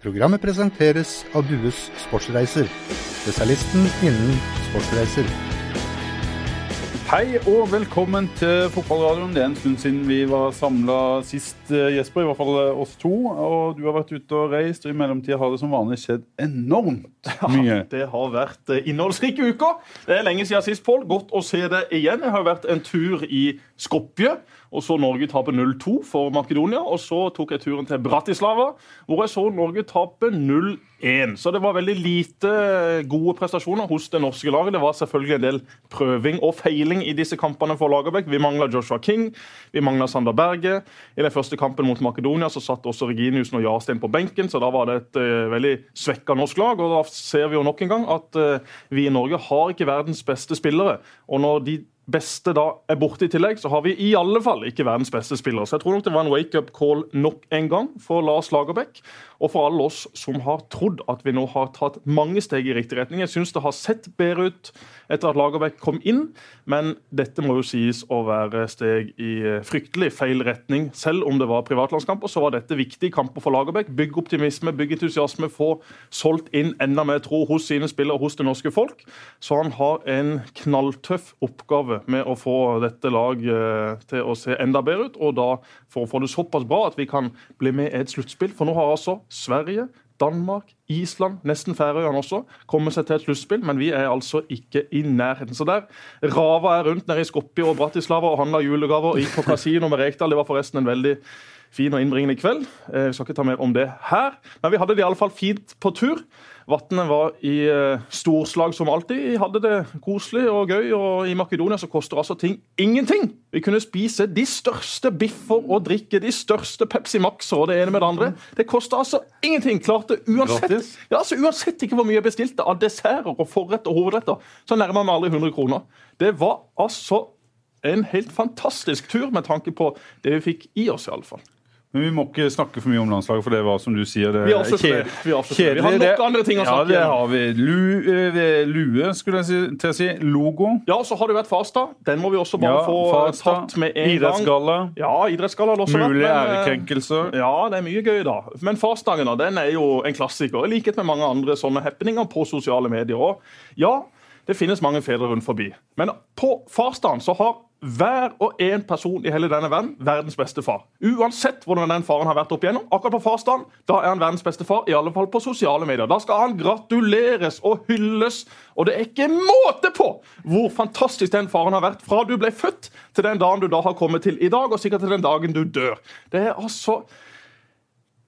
Programmet presenteres av Dues Sportsreiser, spesialisten innen sportsreiser. Hei og velkommen til fotballradioen. Det er en stund siden vi var samla sist, eh, Jesper. I hvert fall eh, oss to. Og du har vært ute og reist, og i mellomtida har det som vanlig skjedd enormt mye. Ja, Det har vært eh, innholdsrike uker. Det er lenge siden sist, Pål. Godt å se det igjen. Jeg har vært en tur i Skopje og så Norge tape 0-2 for Makedonia. Og så tok jeg turen til Bratislava, hvor jeg så Norge tape 0-1. Så det var veldig lite gode prestasjoner hos det norske laget. Det var selvfølgelig en del prøving og feiling i disse kampene for Lagerbäck. Vi mangla Joshua King, vi mangla Sander Berge. I den første kampen mot Makedonia så satt også Reginiussen og Jarstein på benken, så da var det et uh, veldig svekka norsk lag. Og da ser vi jo nok en gang at uh, vi i Norge har ikke verdens beste spillere. Og når de beste da er borte i tillegg, så har vi i alle fall ikke verdens beste spillere. Så jeg tror nok det var en wake-up call nok en gang for Lars Lagerbäck. Og for alle oss som har trodd at vi nå har tatt mange steg i riktig retning. Jeg syns det har sett bedre ut etter at Lagerbäck kom inn, men dette må jo sies å være steg i fryktelig feil retning. Selv om det var privatlandskamper, så var dette viktige kamper for Lagerbäck. Bygge optimisme, bygge entusiasme, få solgt inn enda mer tro hos sine spillere, hos det norske folk. Så han har en knalltøff oppgave med å få dette laget eh, til å se enda bedre ut, og da for å få det såpass bra at vi kan bli med i et sluttspill. For nå har altså Sverige, Danmark, Island, nesten Færøyene også, kommer seg til et sluttspill, men vi er altså ikke i nærheten. Så der rava jeg rundt nede i Skopje og Bratislava og handla julegaver og gikk på kasino med Rekdal. Det var forresten en veldig fin og innbringende kveld. Eh, vi skal ikke ta mer om det her, men vi hadde det iallfall fint på tur. Vatnet var i uh, storslag som alltid. Vi hadde det koselig og gøy. Og i Makedonia så koster altså ting ingenting. Vi kunne spise de største biffer og drikke de største Pepsi Max og det ene med det andre. Det koster altså ingenting. Klarte uansett ja, altså uansett ikke hvor mye jeg bestilte av desserter og forrett og hovedretter, så nærma meg aldri 100 kroner. Det var altså en helt fantastisk tur med tanke på det vi fikk i oss, iallfall. Men vi må ikke snakke for mye om landslaget, for det var som du sier det vi er kjedelig. Vi, vi har nok andre ting å snakke om. Ja, det har vi. Lu, eh, lue, skulle jeg si, til å si. Logo. Ja, så har det vært Farstad. Den må vi også bare ja, få Farstad. tatt med en idrettsgalla. gang. Ja, idrettsgalla Mulige. Eh, ærekrenkelser. Ja, det er mye gøy, da. Men Farsdagen den er jo en klassiker, i likhet med mange andre sånne happeninger på sosiale medier. òg. ja, det finnes mange fedre rundt forbi. Men på farsdagen så har hver og en person i hele denne verden verdens beste far. Uansett hvordan den faren har vært opp igjennom. Akkurat på farsdagen da er han verdens beste far, i alle fall på sosiale medier. Da skal han gratuleres og hylles, og det er ikke måte på hvor fantastisk den faren har vært fra du ble født, til den dagen du da har kommet til i dag, og sikkert til den dagen du dør. Det er altså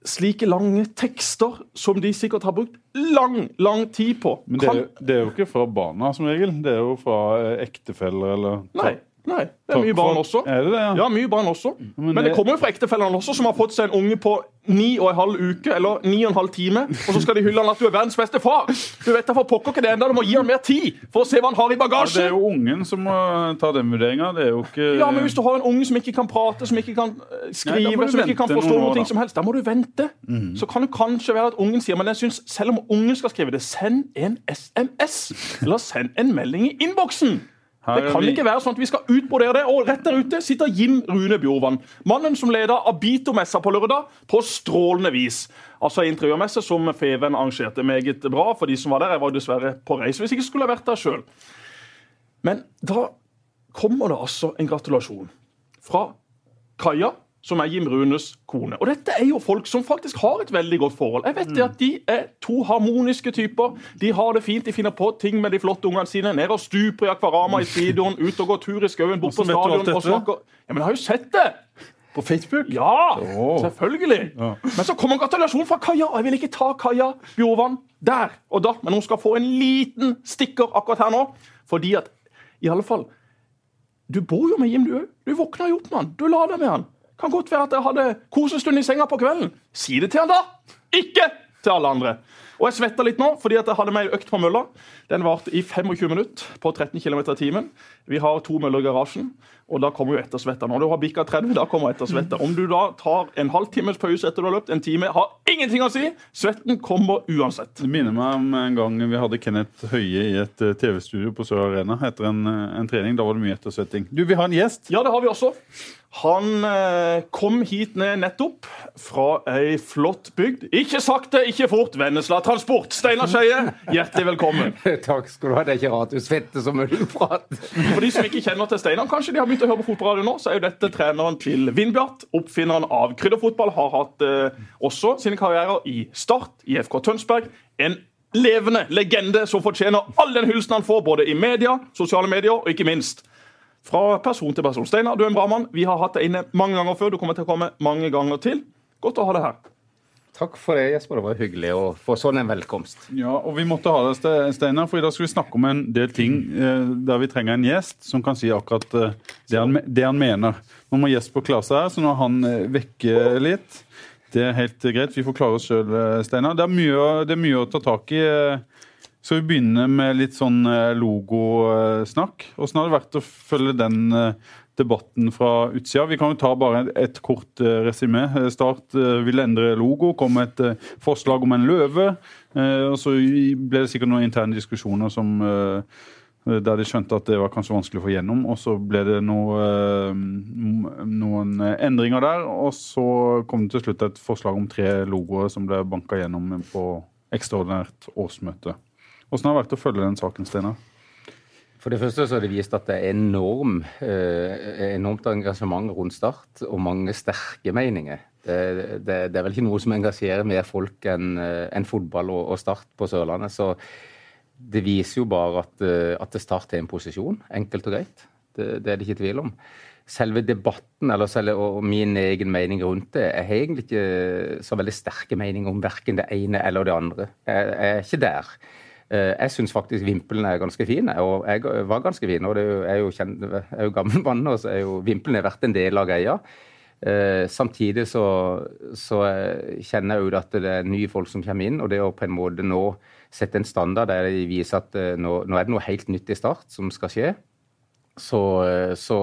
slike lange tekster som de sikkert har brukt lang, lang tid på. Men det er, det er jo ikke fra barna, som regel. Det er jo fra ektefeller eller Nei. Nei, det er mye barn også. Er det det, ja? ja, mye barn også. Men, Men det kommer jo fra ektefellene også, som har fått seg en unge på ni og en halv uke eller ni og en halv time. Og så skal de hylle han at du er verdens beste far! Du vet da for pokker ikke det enda, du må gi han mer tid for å se hva han har i bagasjen. Det er jo ungen som må ta den vurderinga. Det er jo ikke Ja, men hvis du har en unge som ikke kan prate, som ikke kan eh, skrive, Nei, som ikke kan forstå noe ting som helst, da må du vente. Mm. Så kan det kanskje være at ungen sier Men jeg synes, selv om ungen skal skrive det, send en SMS! Eller send en melding i innboksen! Det kan ikke være sånn at vi skal utbrodere det. Og rett der ute sitter Jim Rune Bjorvann. Mannen som leder Abito-messa på lørdag på strålende vis. Altså interiørmesse som Feven arrangerte. Meget bra for de som var der. Jeg var dessverre på reise hvis jeg ikke skulle ha vært der sjøl. Men da kommer det altså en gratulasjon fra Kaja som er Jim Runes kone. Og dette er jo folk som faktisk har et veldig godt forhold. Jeg vet mm. at De er to harmoniske typer. De har det fint, de finner på ting med de flotte ungene sine. Ned og stuper i akvarama i speedoen, ut og går tur i skauen, bort på stadion og snakker Ja, men jeg har jo sett det! På Facebook? Ja, oh. selvfølgelig. Ja. Men så kommer en gratulasjon fra Kaja. og Jeg vil ikke ta Kaja Bjorvann der og da, men hun skal få en liten stikker akkurat her nå. Fordi at i alle fall Du bor jo med Jim, du òg. Du våkner jo opp med han. Du la deg med han. Kan godt være at jeg hadde kosestund i senga på kvelden. Si det til han da! Ikke til alle andre. Og jeg svetta litt nå, fordi at jeg hadde med ei økt på mølla. Den varte i 25 minutter på 13 km i timen. Vi har to møller i garasjen, og da kommer jo ettersvetta. Når du har bikka 30, da kommer ettersvetta. Om du da tar en halvtimes pause etter du har løpt, en time, har ingenting å si. Svetten kommer uansett. Det minner meg om en gang vi hadde Kenneth Høie i et eh, TV-studio på Sør Arena etter en, eh, en, trening. Da var det mye ettersvetting. Du, vi har en gjest. Ja, det har vi også. Han eh, kom hit ned nettopp fra ei flott bygd. Ikke sakte, ikke fort. Vennesla Transport. Steinar Skeie, hjertelig velkommen. Takk skal du ha. Det er ikke rart du svetter så mye du prater. For de som ikke kjenner til Steinar, kanskje de har begynt å høre på fotballradio nå, så er jo dette treneren til Vindbjart. Oppfinneren av krydderfotball. Har hatt eh, også sine karrierer i Start, i FK Tønsberg. En levende legende som fortjener all den hylsen han får, både i media, sosiale medier og ikke minst fra person til person. Steinar, du er en bra mann. Vi har hatt deg inne mange ganger før. Du kommer til å komme mange ganger til. Godt å ha deg her. Takk for det, Jesper. Det var hyggelig å få sånn en velkomst. Ja, og Vi måtte ha deg, Steinar, for i dag skal vi snakke om en del ting eh, der vi trenger en gjest som kan si akkurat eh, det, han, det han mener. Nå må Jesper klare seg her, så nå har han eh, vekke litt. Det er helt greit. Vi får klare oss sjøl, Steinar. Det, det er mye å ta tak i. eh. Skal vi begynne med litt sånn eh, logosnakk? Åssen har det vært å følge den eh, debatten fra utsida? Vi kan jo ta bare et kort eh, resymé. Start vil endre logo, kom et forslag om en løve. Og så ble det sikkert noen interne diskusjoner som der de skjønte at det var kanskje vanskelig å få gjennom. Og så ble det noe, noen endringer der. Og så kom det til slutt et forslag om tre logoer som ble banka gjennom på ekstraordinært årsmøte. Åssen har det vært å følge den saken, Steinar? For det første så har det vist at det er enorm, eh, enormt engasjement rundt Start, og mange sterke meninger. Det, det, det er vel ikke noe som engasjerer mer folk enn en fotball og, og Start på Sørlandet. Så det viser jo bare at, eh, at Start er en posisjon, enkelt og greit. Det, det er det ikke tvil om. Selve debatten eller selve, og min egen mening rundt det Jeg har egentlig ikke så veldig sterke meninger om verken det ene eller det andre. Jeg, jeg er ikke der. Eh, Jeg syns faktisk vimpelen er ganske fin, og jeg var ganske fin. Og det er jo, kjent, er jo gammel mann, og så er jo vimpelen har vært en del av greia. Eh, samtidig så, så eh, kjenner jeg jo at det er nye folk som kommer inn, og det å på en måte nå sette en standard der de viser at eh, nå, nå er det noe helt nytt i start som skal skje. Så, eh, så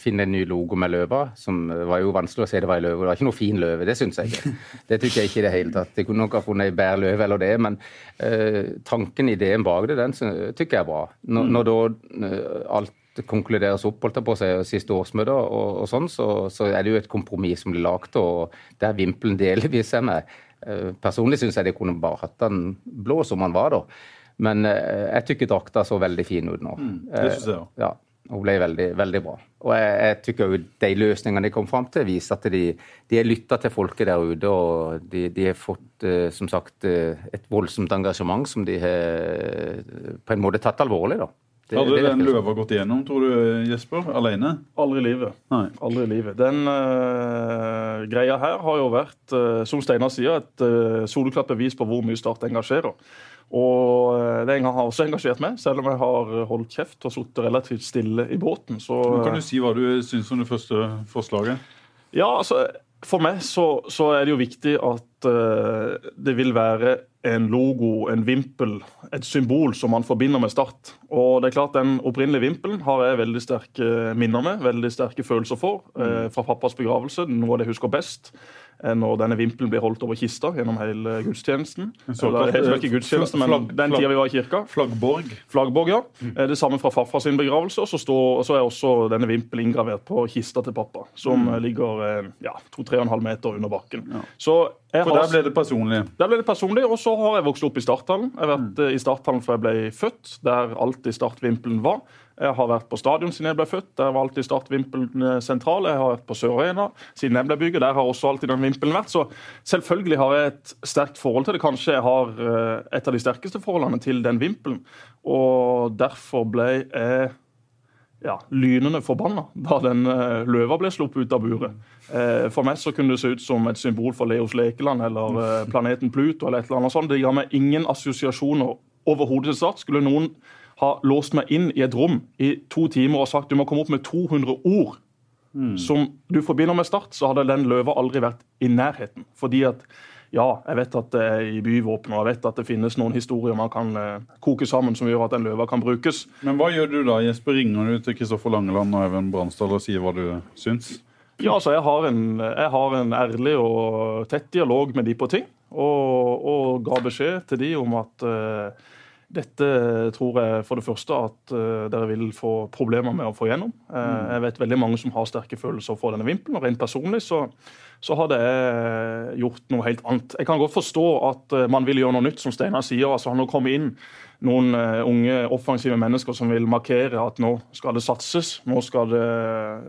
finner jeg en ny logo med løva, som eh, var jo vanskelig å se det var en løve. Det var ikke noe fin løve, det syns jeg ikke. Det tykker jeg ikke i det hele tatt. Jeg kunne nok ha funnet ei bedre løve eller det, men uh, tanken, ideen bak det, den tykker jeg er bra. Når, når da uh, alt konkluderes opp, holdt på si, siste årsmøte og, og sånn, så, så er det jo et kompromiss som blir lagt, og der vimpelen delvis er med. Uh, personlig syns jeg de kunne bare hatt den blå som den var, da. Men eh, jeg tykker drakta så veldig fin ut nå. det synes jeg også. Eh, Ja, hun ble veldig, veldig bra. Og jeg, jeg tykker jo de løsningene de kom fram til, viser at de, de har lytta til folket der ute, og de, de har fått, eh, som sagt, eh, et voldsomt engasjement som de har eh, på en måte tatt alvorlig, da. Det- Hadde det den løva gått igjennom, tror du, Jesper? Alene? Aldri i livet. Nei. Aldri i livet. Den uh, greia her har jo vært, uh, som Steinar sier, et uh, soleklart bevis på hvor mye Start engasjerer. Og uh, det har også engasjert meg, selv om jeg har holdt kjeft og sittet relativt stille i båten. Så, Men kan du si hva du syns om det første forslaget? Ja, altså, For meg så, så er det jo viktig at eh, det vil være en logo, en vimpel, et symbol som man forbinder med Start. Og det er klart Den opprinnelige vimpelen har jeg veldig sterke minner med, veldig sterke følelser for. eh, fra pappas begravelse, noe av det jeg husker best. Eh, Når denne vimpelen blir holdt over kista gjennom hele gudstjenesten. Eller, helt eh, ikke gudstjeneste, men flagg- den tiden tida vi var i kirka. Flaggborg. Flaggborg, ja. Eh, Det samme fra farfar sin begravelse. Og så, står, så er også denne vimpelen inngravert på kista til pappa, som mm. ligger ja, 2-3,5 meter under bakken. Ja. Så jeg For har, der ble det personlig. der ble det personlig, og så har jeg vokst opp i starthallen. Jeg har vært mm. i starthallen fra jeg ble født, der alltid startvimpelen var. Jeg har vært på stadion siden jeg ble født, der var alltid startvimpelen eh, sentral. Jeg har vært på Sør Arena siden jeg ble bygget, der har også alltid den vimpelen vært. Så selvfølgelig har jeg et sterkt forhold til det. Kanskje jeg har eh, et av de sterkeste forholdene til den vimpelen. Og derfor ble jeg ja, lynende forbanna da den eh, løva ble sluppet ut av buret. For meg så kunne det se ut som et symbol for Leos lekeland eller planeten Pluto. eller et eller annet sånt. Det ga meg ingen assosiasjoner overhodet til start. Skulle noen ha låst meg inn i et rom i to timer og sagt du må komme opp med 200 ord som du forbinder med Start, så hadde den løva aldri vært i nærheten. Fordi at ja, jeg vet at det er i byvåpen, og jeg vet at det finnes noen historier man kan eh, koke sammen som gjør at den løva kan brukes. Men hva gjør du da, Jesper? Ringer du til Kristoffer Langeland og Even Bransdal og sier hva du syns? Ja, altså jeg har, en, jeg har en ærlig og tett dialog med de på ting. Og, og ga beskjed til de om at eh, Dette tror jeg for det første at uh, dere vil få problemer med å få gjennom. Uh, jeg vet veldig mange som har sterke følelser for denne vimpelen, og rent personlig så, så hadde jeg gjort noe helt annet. Jeg kan godt forstå at uh, man vil gjøre noe nytt, som Steinar sier. altså Han har kommet inn noen unge, offensive mennesker som vil markere at nå skal det satses, nå skal det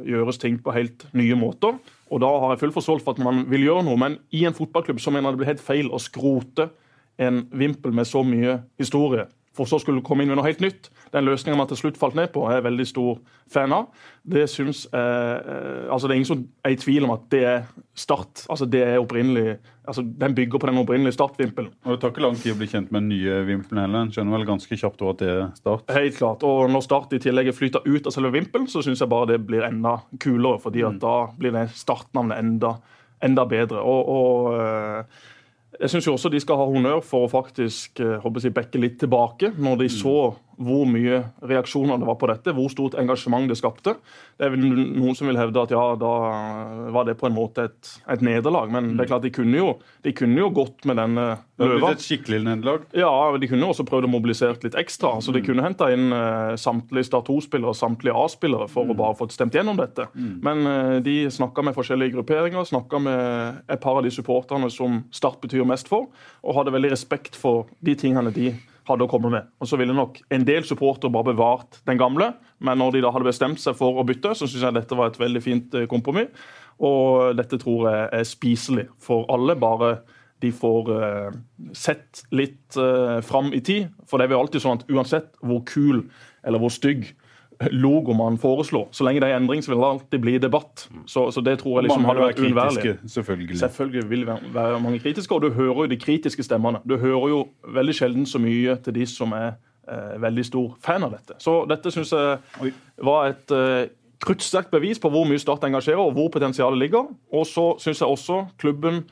gjøres ting på helt nye måter. Og da har jeg full forståelse for at man vil gjøre noe, men i en fotballklubb så mener jeg det blir helt feil å skrote en vimpel med så mye historie, for så skulle komme inn med noe helt nytt. Den løsninga man til slutt falt ned på, er jeg veldig stor fan av. Det synes jeg, altså det er ingen som er i tvil om at det er Start. altså det er opprinnelig, altså Den bygger på den opprinnelige startvimpelen. Og Det tar ikke lang tid å bli kjent med den nye vimpelen heller. En skjønner vel ganske kjapt at det er Start? Helt klart. Og når Start i tillegg flyter ut av selve vimpelen, så syns jeg bare det blir enda kulere. fordi at da blir det startnavnet enda, enda bedre. og, og jeg syns også de skal ha honnør for å faktisk jeg, bekke litt tilbake, når de så hvor mye reaksjoner det var på dette, hvor stort engasjement det skapte. Det er vel Noen som vil hevde at ja, da var det på en måte et, et nederlag. Men det er klart de kunne jo, de kunne jo gått med Det løva. et skikkelig nederlag. Ja, de kunne jo også prøvd å mobilisere litt ekstra. så De kunne henta inn eh, samtlige Start 2-spillere og samtlige A-spillere for å bare få stemt gjennom dette. Men eh, de snakka med forskjellige grupperinger, snakka med et par av de supporterne som Start betyr mest for, og hadde veldig respekt for de tingene de hadde å komme med. Og så ville nok en del supportere bare bevart den gamle, men når de da hadde bestemt seg for å bytte, så syns jeg dette var et veldig fint eh, kompromiss. Og dette tror jeg er spiselig for alle. bare de får eh, sett litt eh, fram i tid. For det er jo alltid sånn at uansett hvor kul eller hvor stygg logo man foreslår, så lenge det er endring, så vil det alltid bli debatt. Så, så det tror jeg liksom hadde vært være uunnværlig. selvfølgelig. Selvfølgelig vil det være mange kritiske, og du hører jo de kritiske stemmene. Du hører jo veldig sjelden så mye til de som er eh, veldig stor fan av dette. Så dette syns jeg var et eh, kruttsterkt bevis på hvor mye Start engasjerer, og hvor potensialet ligger. Og så syns jeg også klubben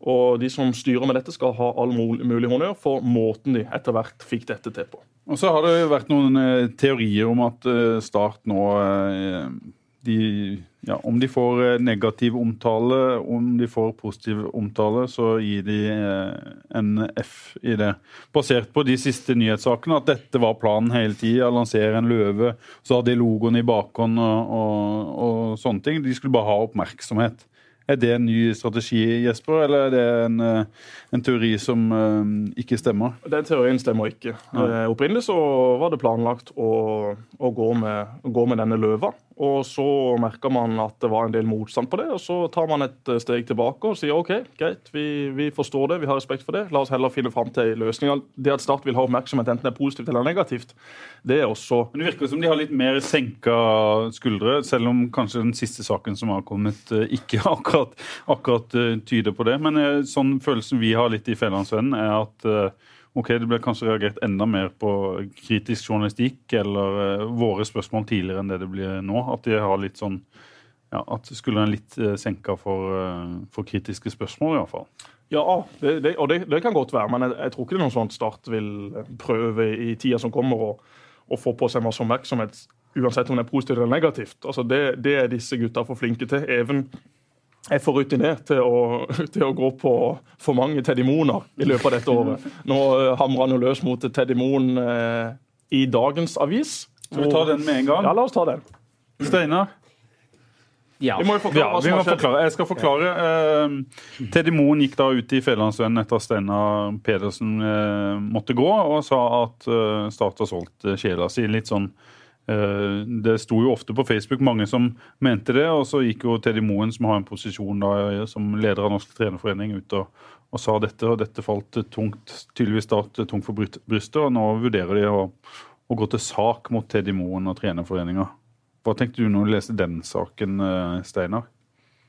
og de som styrer med dette, skal ha all mul- mulig honnør for måten de etter hvert fikk dette til på. Og så har det vært noen eh, teorier om at eh, Start nå eh, de, ja, Om de får negativ omtale, om de får positiv omtale, så gir de en F i det. Basert på de siste nyhetssakene, at dette var planen hele tida. Lansere en løve. Så hadde de logoen i bakhånd og, og, og sånne ting. De skulle bare ha oppmerksomhet. Er det en ny strategi, Jesper, eller er det en, eh, en teori som eh, ikke stemmer? Den teorien stemmer ikke. Ja. opprinnelig så var det planlagt å, å gå, med, gå med denne løva. Og så merker man at det var en del motstand på det, og så tar man et eh, steg tilbake og sier OK, greit, vi, vi forstår det, vi har respekt for det. La oss heller finne fram til en løsning. Det at Start vil ha oppmerksomhet, enten det er positivt eller negativt, det er også Men Det virker som de har litt mer senka skuldre, selv om kanskje den siste saken som har kommet, eh, ikke akkurat, akkurat eh, tyder på det. Men sånn følelsen vi har litt i Fjellandsvennen, er at ok, det ble kanskje reagert enda mer på kritisk journalistikk eller eh, våre spørsmål tidligere enn det det blir nå. At de har litt sånn ja, at skulderen litt eh, senka for, eh, for kritiske spørsmål, i hvert fall. Ja, det, det, og det, det kan godt være, men jeg, jeg tror ikke det er noe sånt Start vil prøve i tida som kommer å, få på seg masse oppmerksomhet, uansett om det er positivt eller negativt. Altså det er disse gutta for flinke til. Even er for rutinert til å, til å gå på for mange Teddy Moner i løpet av dette året. Nå uh, hamrer han jo løs mot Teddy Moen eh, i dagens avis. Skal vi ta den med en gang? Ja, la oss ta den. Steinar? Ja. Vi må jo forklare Ja, hva vi som må har skjedd. forklare. Jeg skal forklare. Eh, Teddy Moen gikk da ut i Fedrelandsvennen etter at Steinar Pedersen eh, måtte gå, og sa at eh, Start har solgt eh, sjela si. Litt sånn eh, Det sto jo ofte på Facebook mange som mente det, og så gikk jo Teddy Moen, som har en posisjon da eh, som leder av Norsk trenerforening, ut og, og sa dette, og dette falt tungt, tydeligvis da, tungt for brystet, og nå vurderer de å, å gå til sak mot Teddy Moen og trenerforeninga. Hva tenkte du når du leste den saken, eh, Steinar?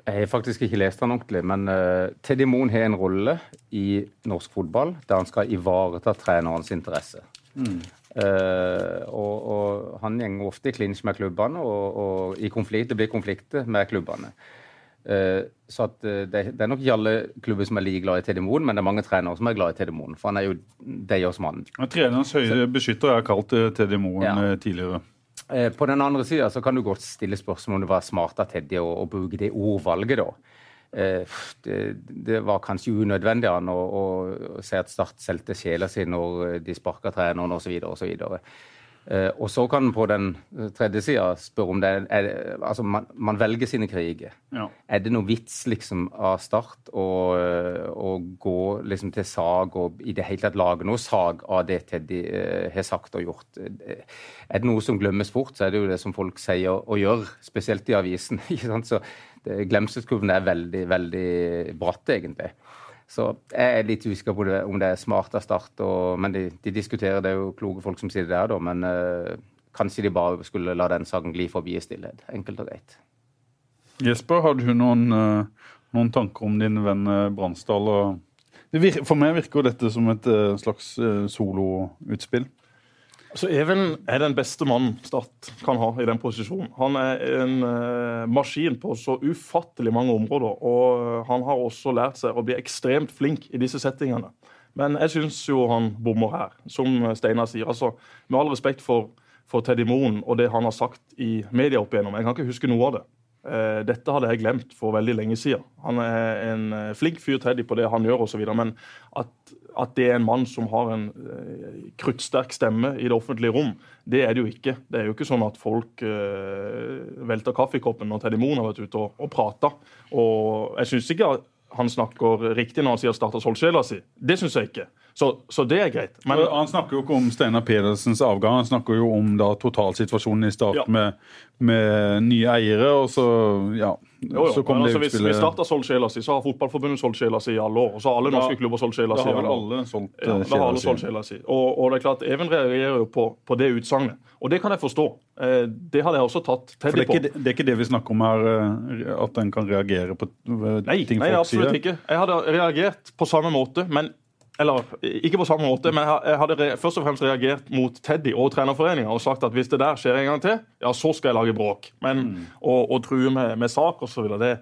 Jeg har faktisk ikke lest den ordentlig, men uh, Teddy Moen har en rolle i norsk fotball der han skal ivareta trenerens interesse. Eh, og, og han går ofte i klinsj med klubbene, og, og i konflikt, det blir konflikter med klubbene. Uh, så at, uh, det, det er nok ikke alle klubber som er like glad i Teddy Moen, men det er mange trenere som er glad i Teddy Moen, for han er jo deres mann. Trenerens høye beskytter er kalt eh, Teddy Moen Ja. tidligere. På den andre sida kan du godt stille spørsmål om det var smart av Teddy å, å bruke det ordvalget, da. Eh, det, det, var kanskje unødvendig han å, å, å si at Start solgte sjela si når de sparka treneren osv. osv. Uh, og så kan man på den tredje sida spørre om det er, altså man, man, velger sine kriger. Ja. Er det noe vits liksom av Start å, å gå liksom til sag og i det hele tatt lage noe sag av det Teddy har sagt og gjort? Er det noe som glemmes fort, så er det jo det som folk sier og gjør, spesielt i avisen. ikke sant? så Glemselskurven er veldig, veldig bratt, egentlig. Så jeg er litt usikker på om det er smart av Start. Men de, de, diskuterer, det er jo kloke folk som sier det der, da. Men uh, kanskje de bare skulle la den saken gli forbi i stillhet. Enkelt og greit. Jesper, har du noen, uh, noen tanker om din venn uh, Bransdal? For meg virker dette som et slags soloutspill. Altså, Even er den beste mannen Start kan ha i den posisjonen. Han er en uh, maskin på så ufattelig mange områder. Og uh, han har også lært seg å bli ekstremt flink i disse settingene. Men jeg syns jo han bommer her, som Steinar sier. altså, Med all respekt for, for Teddy Moen og det han har sagt i media opp igjennom. Jeg kan ikke huske noe av det. Uh, dette hadde jeg glemt for veldig lenge siden. Han er en flink fyr, Teddy, på det han gjør osv. Men at at det er en mann som har en uh, kruttsterk stemme i det offentlige rom. Det er det jo ikke. Det er jo ikke sånn at folk velter kaffekoppen når Teddy Moen har vært ute og, og prata. Og jeg syns ikke han snakker riktig når han sier 'starta solsjela si'. Det syns jeg ikke. Så, så, det er greit. Men, han snakker jo ikke om Steinar Pedersens avgang, han snakker jo om da totalsituasjonen i start ja. med, med, nye eiere. og så, ja, jo, jo. så kom men, det altså, Hvis vi starter solgt sjela si, så har Fotballforbundet solgt sjela si i alle år. Og så har alle norske klubber solgt sjela si. Da har vel alle solgt ja, da har alle solgt sjela si. Og, og, det er klart, Even reagerer jo på, på det utsagnet. Og det kan jeg forstå. Eh, det hadde jeg også tatt Teddy på. Det er ikke det vi snakker om her, eh, at en kan reagere på eh, ting nei, folk sier? Nei, absolutt ikke. Jeg hadde reagert på samme måte. men eller ikke på samme måte, men jeg hadde først og fremst reagert mot Teddy og trenerforeninga og sagt at hvis det der skjer en gang til, ja, så skal jeg lage bråk. Men mm. å, å true med, med sak osv., det,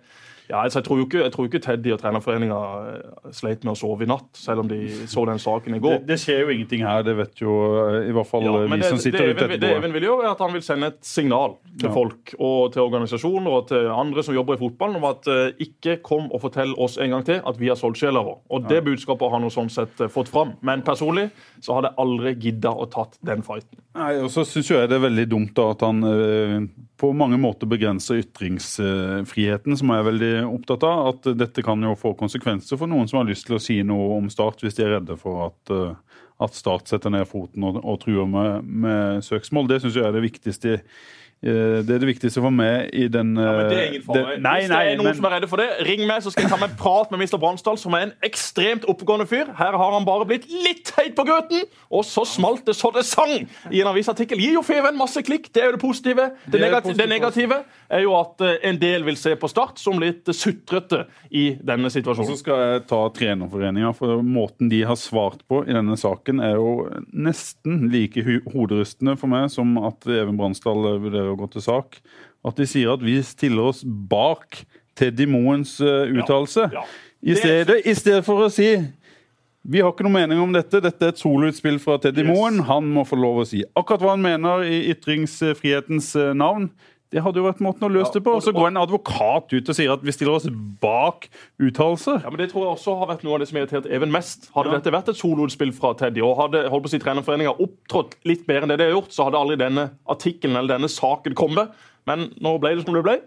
ja, altså, jeg, tror jo ikke, jeg tror ikke Teddy og trenerforeninga eh, sleit med å sove i natt, selv om de så den saken i går. Det, det skjer jo ingenting her, det vet jo eh, i hvert fall ja, vi det, som sitter ute etterpå. Det Even vil gjøre, er at han vil sende et signal til ja. folk og til organisasjoner og til andre som jobber i fotballen, om at uh, ikke kom og fortell oss en gang til at vi har solgt sjela vår. Og det budskapet har han sånn sett fått fram. Men personlig så hadde jeg aldri gidda å tatt den fighten. Nei, og så syns jeg det er veldig dumt da at han uh, på mange måter begrenser ytringsfriheten, som er veldig opptatt av. At dette kan jo få konsekvenser for noen som har lyst til å si noe om Start, hvis de er redde for at, eh, at Start setter ned foten og, og truer med, med søksmål. Det syns jeg er det viktigste det er det viktigste for meg i den ja, men Det er ingen fare. Hvis det er noen men... som er redde for det, ring meg, så skal jeg ta meg en prat med Mr. Bransdal, som er en ekstremt oppegående fyr. Her har han bare blitt litt heit på grøten, og så smalt det så det sang i en avisartikkel. Gir jo Feven masse klikk, det er jo det positive. Det, det, negative, det negative, er jo at eh, en del vil se på Start som litt sutrete i denne situasjonen. Og så skal jeg ta Trenerforeninga, for måten de har svart på i denne saken, er jo nesten like hoderystende for meg som at Even Bransdal vurderer å gå til sak, at de sier at vi stiller oss bak Teddy Moens uh, uttalelse. Ja, ja. I, stedet, for å si vi har ikke noe mening om dette. Dette er et soloutspill fra Teddy yes. Moen. Han må få lov å si akkurat hva han mener i ytringsfrihetens eh, navn. Det hadde jo vært måten å løse det på. Og så går en advokat ut og sier at vi stiller oss bak uttalelser. Ja, men Det tror jeg også har vært noe av det som irritert Even mest. Hadde ja. dette vært et soloutspill fra Teddy, og hadde holdt på å si trenerforeninga opptrådt litt bedre enn det de har gjort, så hadde aldri denne artikkelen eller denne saken kommet. Men nå ble det som det ble.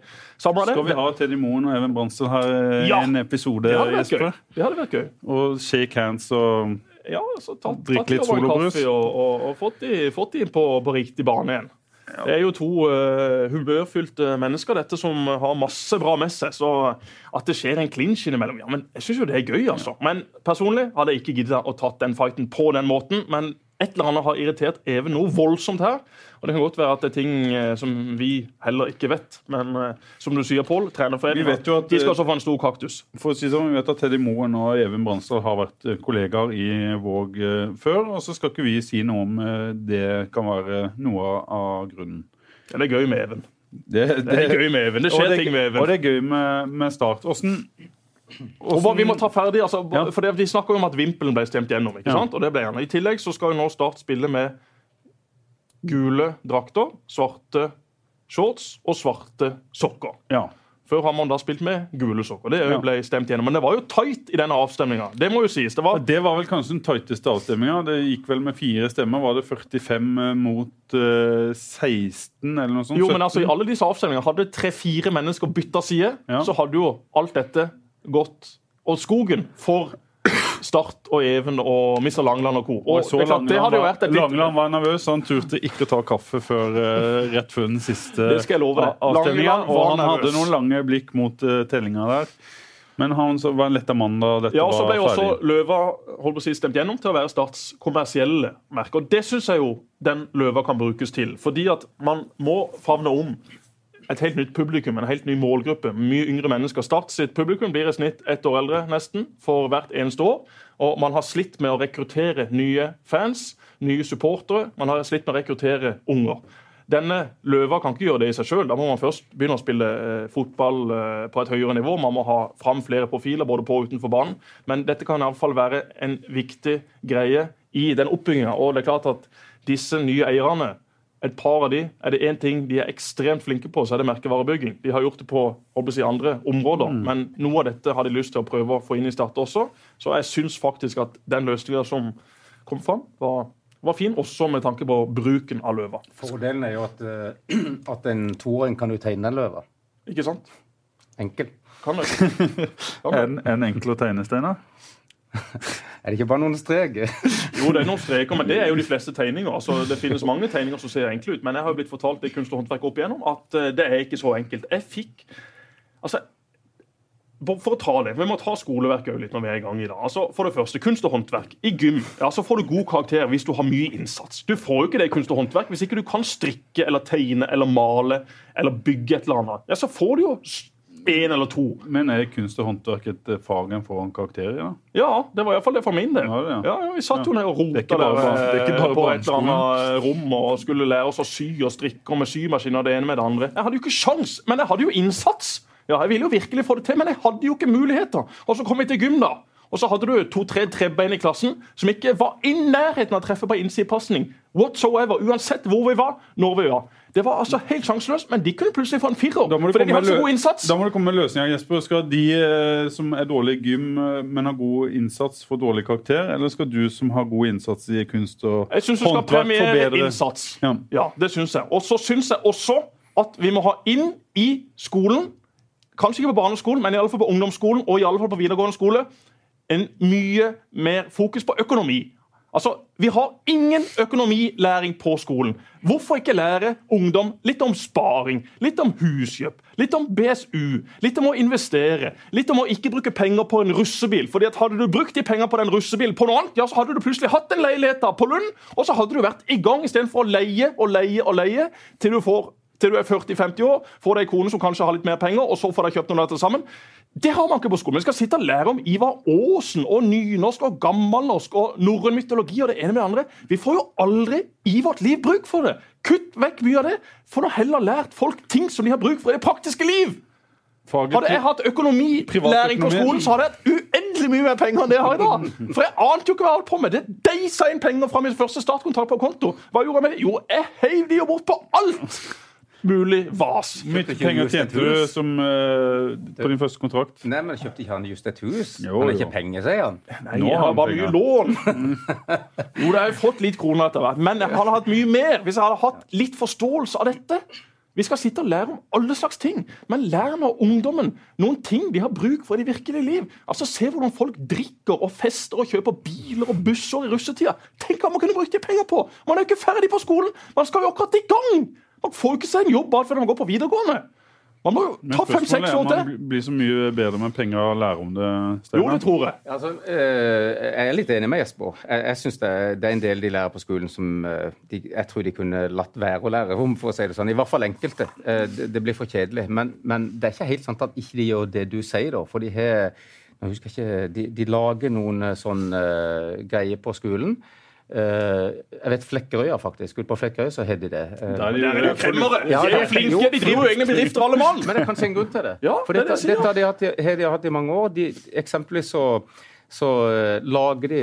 Samme Skal vi ha Teddy Moen og Even Bransdal her i ja. en episode? Det hadde vært gøy. Det hadde vært gøy. Og shake hands og ja, så tatt, drikke litt solobrus. Og, og, og, fått de, fått de på, på riktig bane igjen. Det er jo to uh, humørfylte mennesker dette som har masse bra med seg. Så at det skjer en klinsj innimellom ja, men Jeg syns jo det er gøy, altså. Men personlig hadde jeg ikke giddet å tatt den fighten på den måten. Men et eller annet har irritert Even noe voldsomt her. Og Det kan godt være at det er ting eh, som vi heller ikke vet. Men eh, som du sier, Pål, trenerforeninga de skal også få en stor kaktus. For å si sånn, Vi vet at Teddy Moen og Even Bransdal har vært eh, kollegaer i Våg før. Og så skal ikke vi si noe om det kan være noe av grunnen. Ja, det er gøy med Even. Det, det, det er gøy med Even. Det skjer det, ting med Even. Og det er gøy med, med Start. Hvordan og vi må ta ferdig, altså, ja. for det, De snakker jo om at Vimpelen ble stemt gjennom. ikke ja. sant? Og det ble han. I tillegg så skal jo nå Start spille med gule drakter, svarte shorts og svarte sokker. Ja. Før har man da spilt med gule sokker. Det Ja. ble stemt gjennom. Men det var jo tight i denne avstemninga. Det må jo sies. Det var Det var vel kanskje den tighteste avstemninga. Det gikk vel med fire stemmer. Var det 45 mot uh, 16, eller noe sånt? Jo, men altså, I alle disse avstemningene hadde tre-fire mennesker bytta side, Ja. så hadde jo alt dette gått Og skogen for Start og Even og Mr. Langland og co. Og det, klart, det hadde jo var- vært et litt Langeland var nervøs, han turte ikke å ta kaffe før uh, rett før den siste avstemninga. Og han han hadde noen lange blikk mot uh, tellinga der. Men han så var en letta mann da dette Ja, og så var ble også. Løva holdt på å si, stemt gjennom til å være Starts kommersielle merke. Og Det syns jeg jo den Løva kan brukes til. Fordi at man må favne om et helt nytt publikum, en helt ny målgruppe. Mye yngre mennesker. Start sitt publikum blir i snitt ett år eldre nesten for hvert eneste år. Og man har slitt med å rekruttere nye fans, nye supportere. Man har slitt med å rekruttere unger. Denne Løva kan ikke gjøre det i seg sjøl. Da må man først begynne å spille eh, fotball eh, på et høyere nivå. Man må ha fram flere profiler både på og utenfor banen. Men dette kan iallfall være en viktig greie i den oppbygginga. Og det er klart at disse nye eierne et par av de, Er det én ting de er ekstremt flinke på, så er det merkevarebygging. De har gjort det på si, andre områder, men noe av dette har de lyst til å prøve å få inn i Start også. Så jeg syns faktisk at den løsninga som kom fram, var, var fin, også med tanke på bruken av løva. Fordelen er jo at, uh, at en toåring kan jo tegne en løve. Ikke sant? Enkel. Kan det. Kan det. En, en enkel å tegne, Steinar? Er det ikke bare noen streker? Jo, det er noen streker, men det er jo de fleste tegninger. Altså, det finnes mange tegninger som ser enkle ut, men jeg har jo blitt fortalt i kunst og håndverk opp igjennom at eh, det er ikke så enkelt. Jeg fikk Altså, for å ta det, Vi må ta skoleverket litt når vi er i gang i dag. Altså, for det første, Kunst og håndverk. I gym ja, så får du god karakter hvis du har mye innsats. Du får jo ikke det i kunst og håndverk hvis ikke du kan strikke eller tegne eller male eller bygge et eller annet. Ja, Så får du jo én eller to. Men er kunst og håndverk et eh, fag en får en karakter i? da? Ja, det var iallfall det for min del. Ja, det, ja. Ja, ja, Vi satt jo ned og rota der er ikke eh, bare på et eller annet eh, rom og skulle lære oss å sy og strikke og med symaskin og det ene med det andre. Jeg hadde jo ikke sjans, men jeg hadde jo innsats. Ja, Jeg ville jo virkelig få det til, men jeg hadde jo ikke muligheter. Og så kom vi til gym, da. Og så hadde du to-tre trebbein i klassen som ikke var i nærheten av å treffe på innsidepasning. Whatsoever, uansett hvor vi var, når vi var. Det var altså helt sjanseløst, men de kunne plutselig få en firer. Du Fordi de hadde så god innsats. Da må det komme med løsninger, Jesper. Skal de eh, som er dårlig i gym, eh, men har god innsats, få dårlig karakter? Eller skal du som har god innsats i kunst og Jeg syns du skal håndverk, premiere innsats. Ja. Ja, det syns jeg. Og så syns jeg også at vi må ha inn i skolen, kanskje ikke på barneskolen, men i alle fall på ungdomsskolen og i alle fall på videregående skole, en mye mer fokus på økonomi. Altså, Vi har ingen økonomilæring på skolen. Hvorfor ikke lære ungdom litt om sparing, litt om huskjøp, litt om BSU, litt om å investere, litt om å ikke bruke penger på en russebil? Fordi at Hadde du brukt de pengene på den russebilen på noe annet, ja, så hadde du plutselig hatt en leilighet da på Lund, og så hadde du vært i gang istedenfor å leie og leie og leie til du får til du er 40-50 år, får deg kone som kanskje har litt mer penger, og så får deg kjøpt noe av dette sammen. Det har man ikke på skolen. Vi skal sitte og lære om Ivar Aasen og nynorsk og gammelnorsk og norrøn mytologi og det ene med det andre. Vi får jo aldri i vårt liv bruk for det. Kutt vekk mye av det. Få nå heller lært folk ting som de har bruk for i det praktiske liv. Faget Hadde jeg hatt økonomilæring på skolen, så hadde jeg hatt uendelig mye mer penger enn det jeg har i dag. For jeg ante jo ikke hva jeg holdt på med. Det deisa inn penger fra min første startkontrakt på konto. Hva gjorde jeg med det? Jo, jeg heiv de jo bort på alt mulig vas. Hvor mye penger tjente du som, uh, på din første kontrakt? Nei, men kjøpte ikke han just et hus? Jo, han har ikke penger, sier han. Nei, Nå jeg har han bare penger. mye lån. Jo, det har jeg fått litt kroner etter hvert, men jeg hadde hatt mye mer hvis jeg hadde hatt litt forståelse av dette. Vi skal sitte og lære om alle slags ting, men lær nå ungdommen noen ting de har bruk for i det virkelige liv. Altså, Se hvordan folk drikker og fester og kjøper biler og busser i russetida. Tenk hva man kunne brukt de penger på! Man er jo ikke ferdig på skolen! Man skal jo akkurat i gang! Man får jo ikke seg en jobb bare fordi man går på videregående. Man må jo ta fem-seks år til. man blir så mye bedre med penger og lære om det. Jo, det tror jeg. Altså, eh, jeg er litt enig med Jesper. Jeg, jeg synes det, det er en del de lærer på skolen som eh, de, jeg tror de kunne latt være å lære om, for å si det sånn. I hvert fall enkelte. Eh, Det, det blir for kjedelig. Men, men det er ikke helt sant at ikke de gjør det du sier, da. For de har jeg husker ikke, de, de lager noen sånn greier på skolen. Eh, jeg vet Flekkerøya, faktisk. Ute på Flekkerøy så har de det. Eh, Der er de- Der er. Ja, De er flinke. De driver jo egne bedrifter, alle mann. Men det er kanskje en grunn til det. Ja, For det dette, det dette har de i- har de hatt i mange år. De, eksempelvis så, så eh, lager de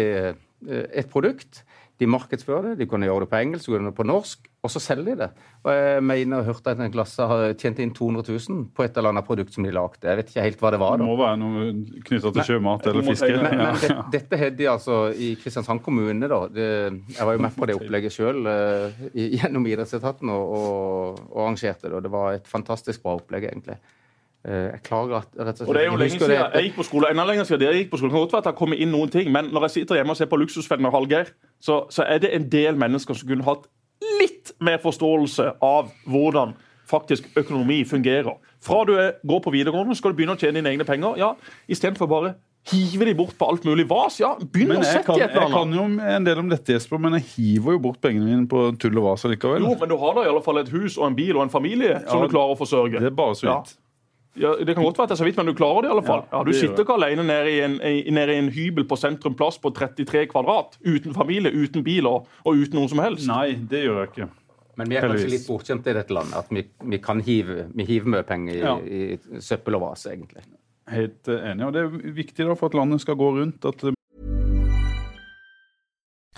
et produkt. De markedsfører det, de kunne gjøre det på engelsk, og gjøre det på norsk, og så selger de det. Og jeg mener og hørte at en klasse har tjent inn 200 000 på et eller annet produkt som de lagde. Jeg vet ikke helt hva det var. da. Det må være noe knytta til sjømat eller fiske. Men. Men, Ja. men det, dette hadde de altså i Kristiansand kommune. da. Det, jeg var jo med på det opplegget sjøl gjennom idrettsetaten og, og, og arrangerte det. og Det var et fantastisk bra opplegg, egentlig. Eh, Jeg klager at rett og slett Og det er jo lenge siden det- jeg gikk på skole. Enda lenger siden jeg gikk på skole. Det kan godt være at det har kommet inn noen ting, men når jeg sitter hjemme og ser på Luksusfellen og Hallgeir, så, så er det en del mennesker som kunne hatt litt mer forståelse av hvordan faktisk økonomi fungerer. Fra du er, går på videregående, skal du begynne å tjene dine egne penger. ja, Istedenfor bare hive de bort på alt mulig vas. ja, Begynn å sette kan, i et eller annet. jeg kan jo en del om dette, Jesper, men jeg hiver jo bort pengene mine på tull og vas likevel. Jo, men du har da i alle fall et hus og en bil og en familie som du klarer å forsørge. Det er bare så vidt. Ja, Det kan godt være at det er så vidt, men du klarer det i alle fall. Ja, Ja, du sitter ikke alene nede i, en, i, nede i en hybel på Sentrum Plass på 33 kvadrat, uten familie, uten bil og, og uten noen som helst. Nei, det gjør jeg ikke. Men vi er kanskje litt bortskjemte i dette landet. At vi, vi kan hive, vi hiver mye penger i, Ja. i søppel og vase, egentlig. Helt eh, enig. Og det er viktig da for at landet skal gå rundt, at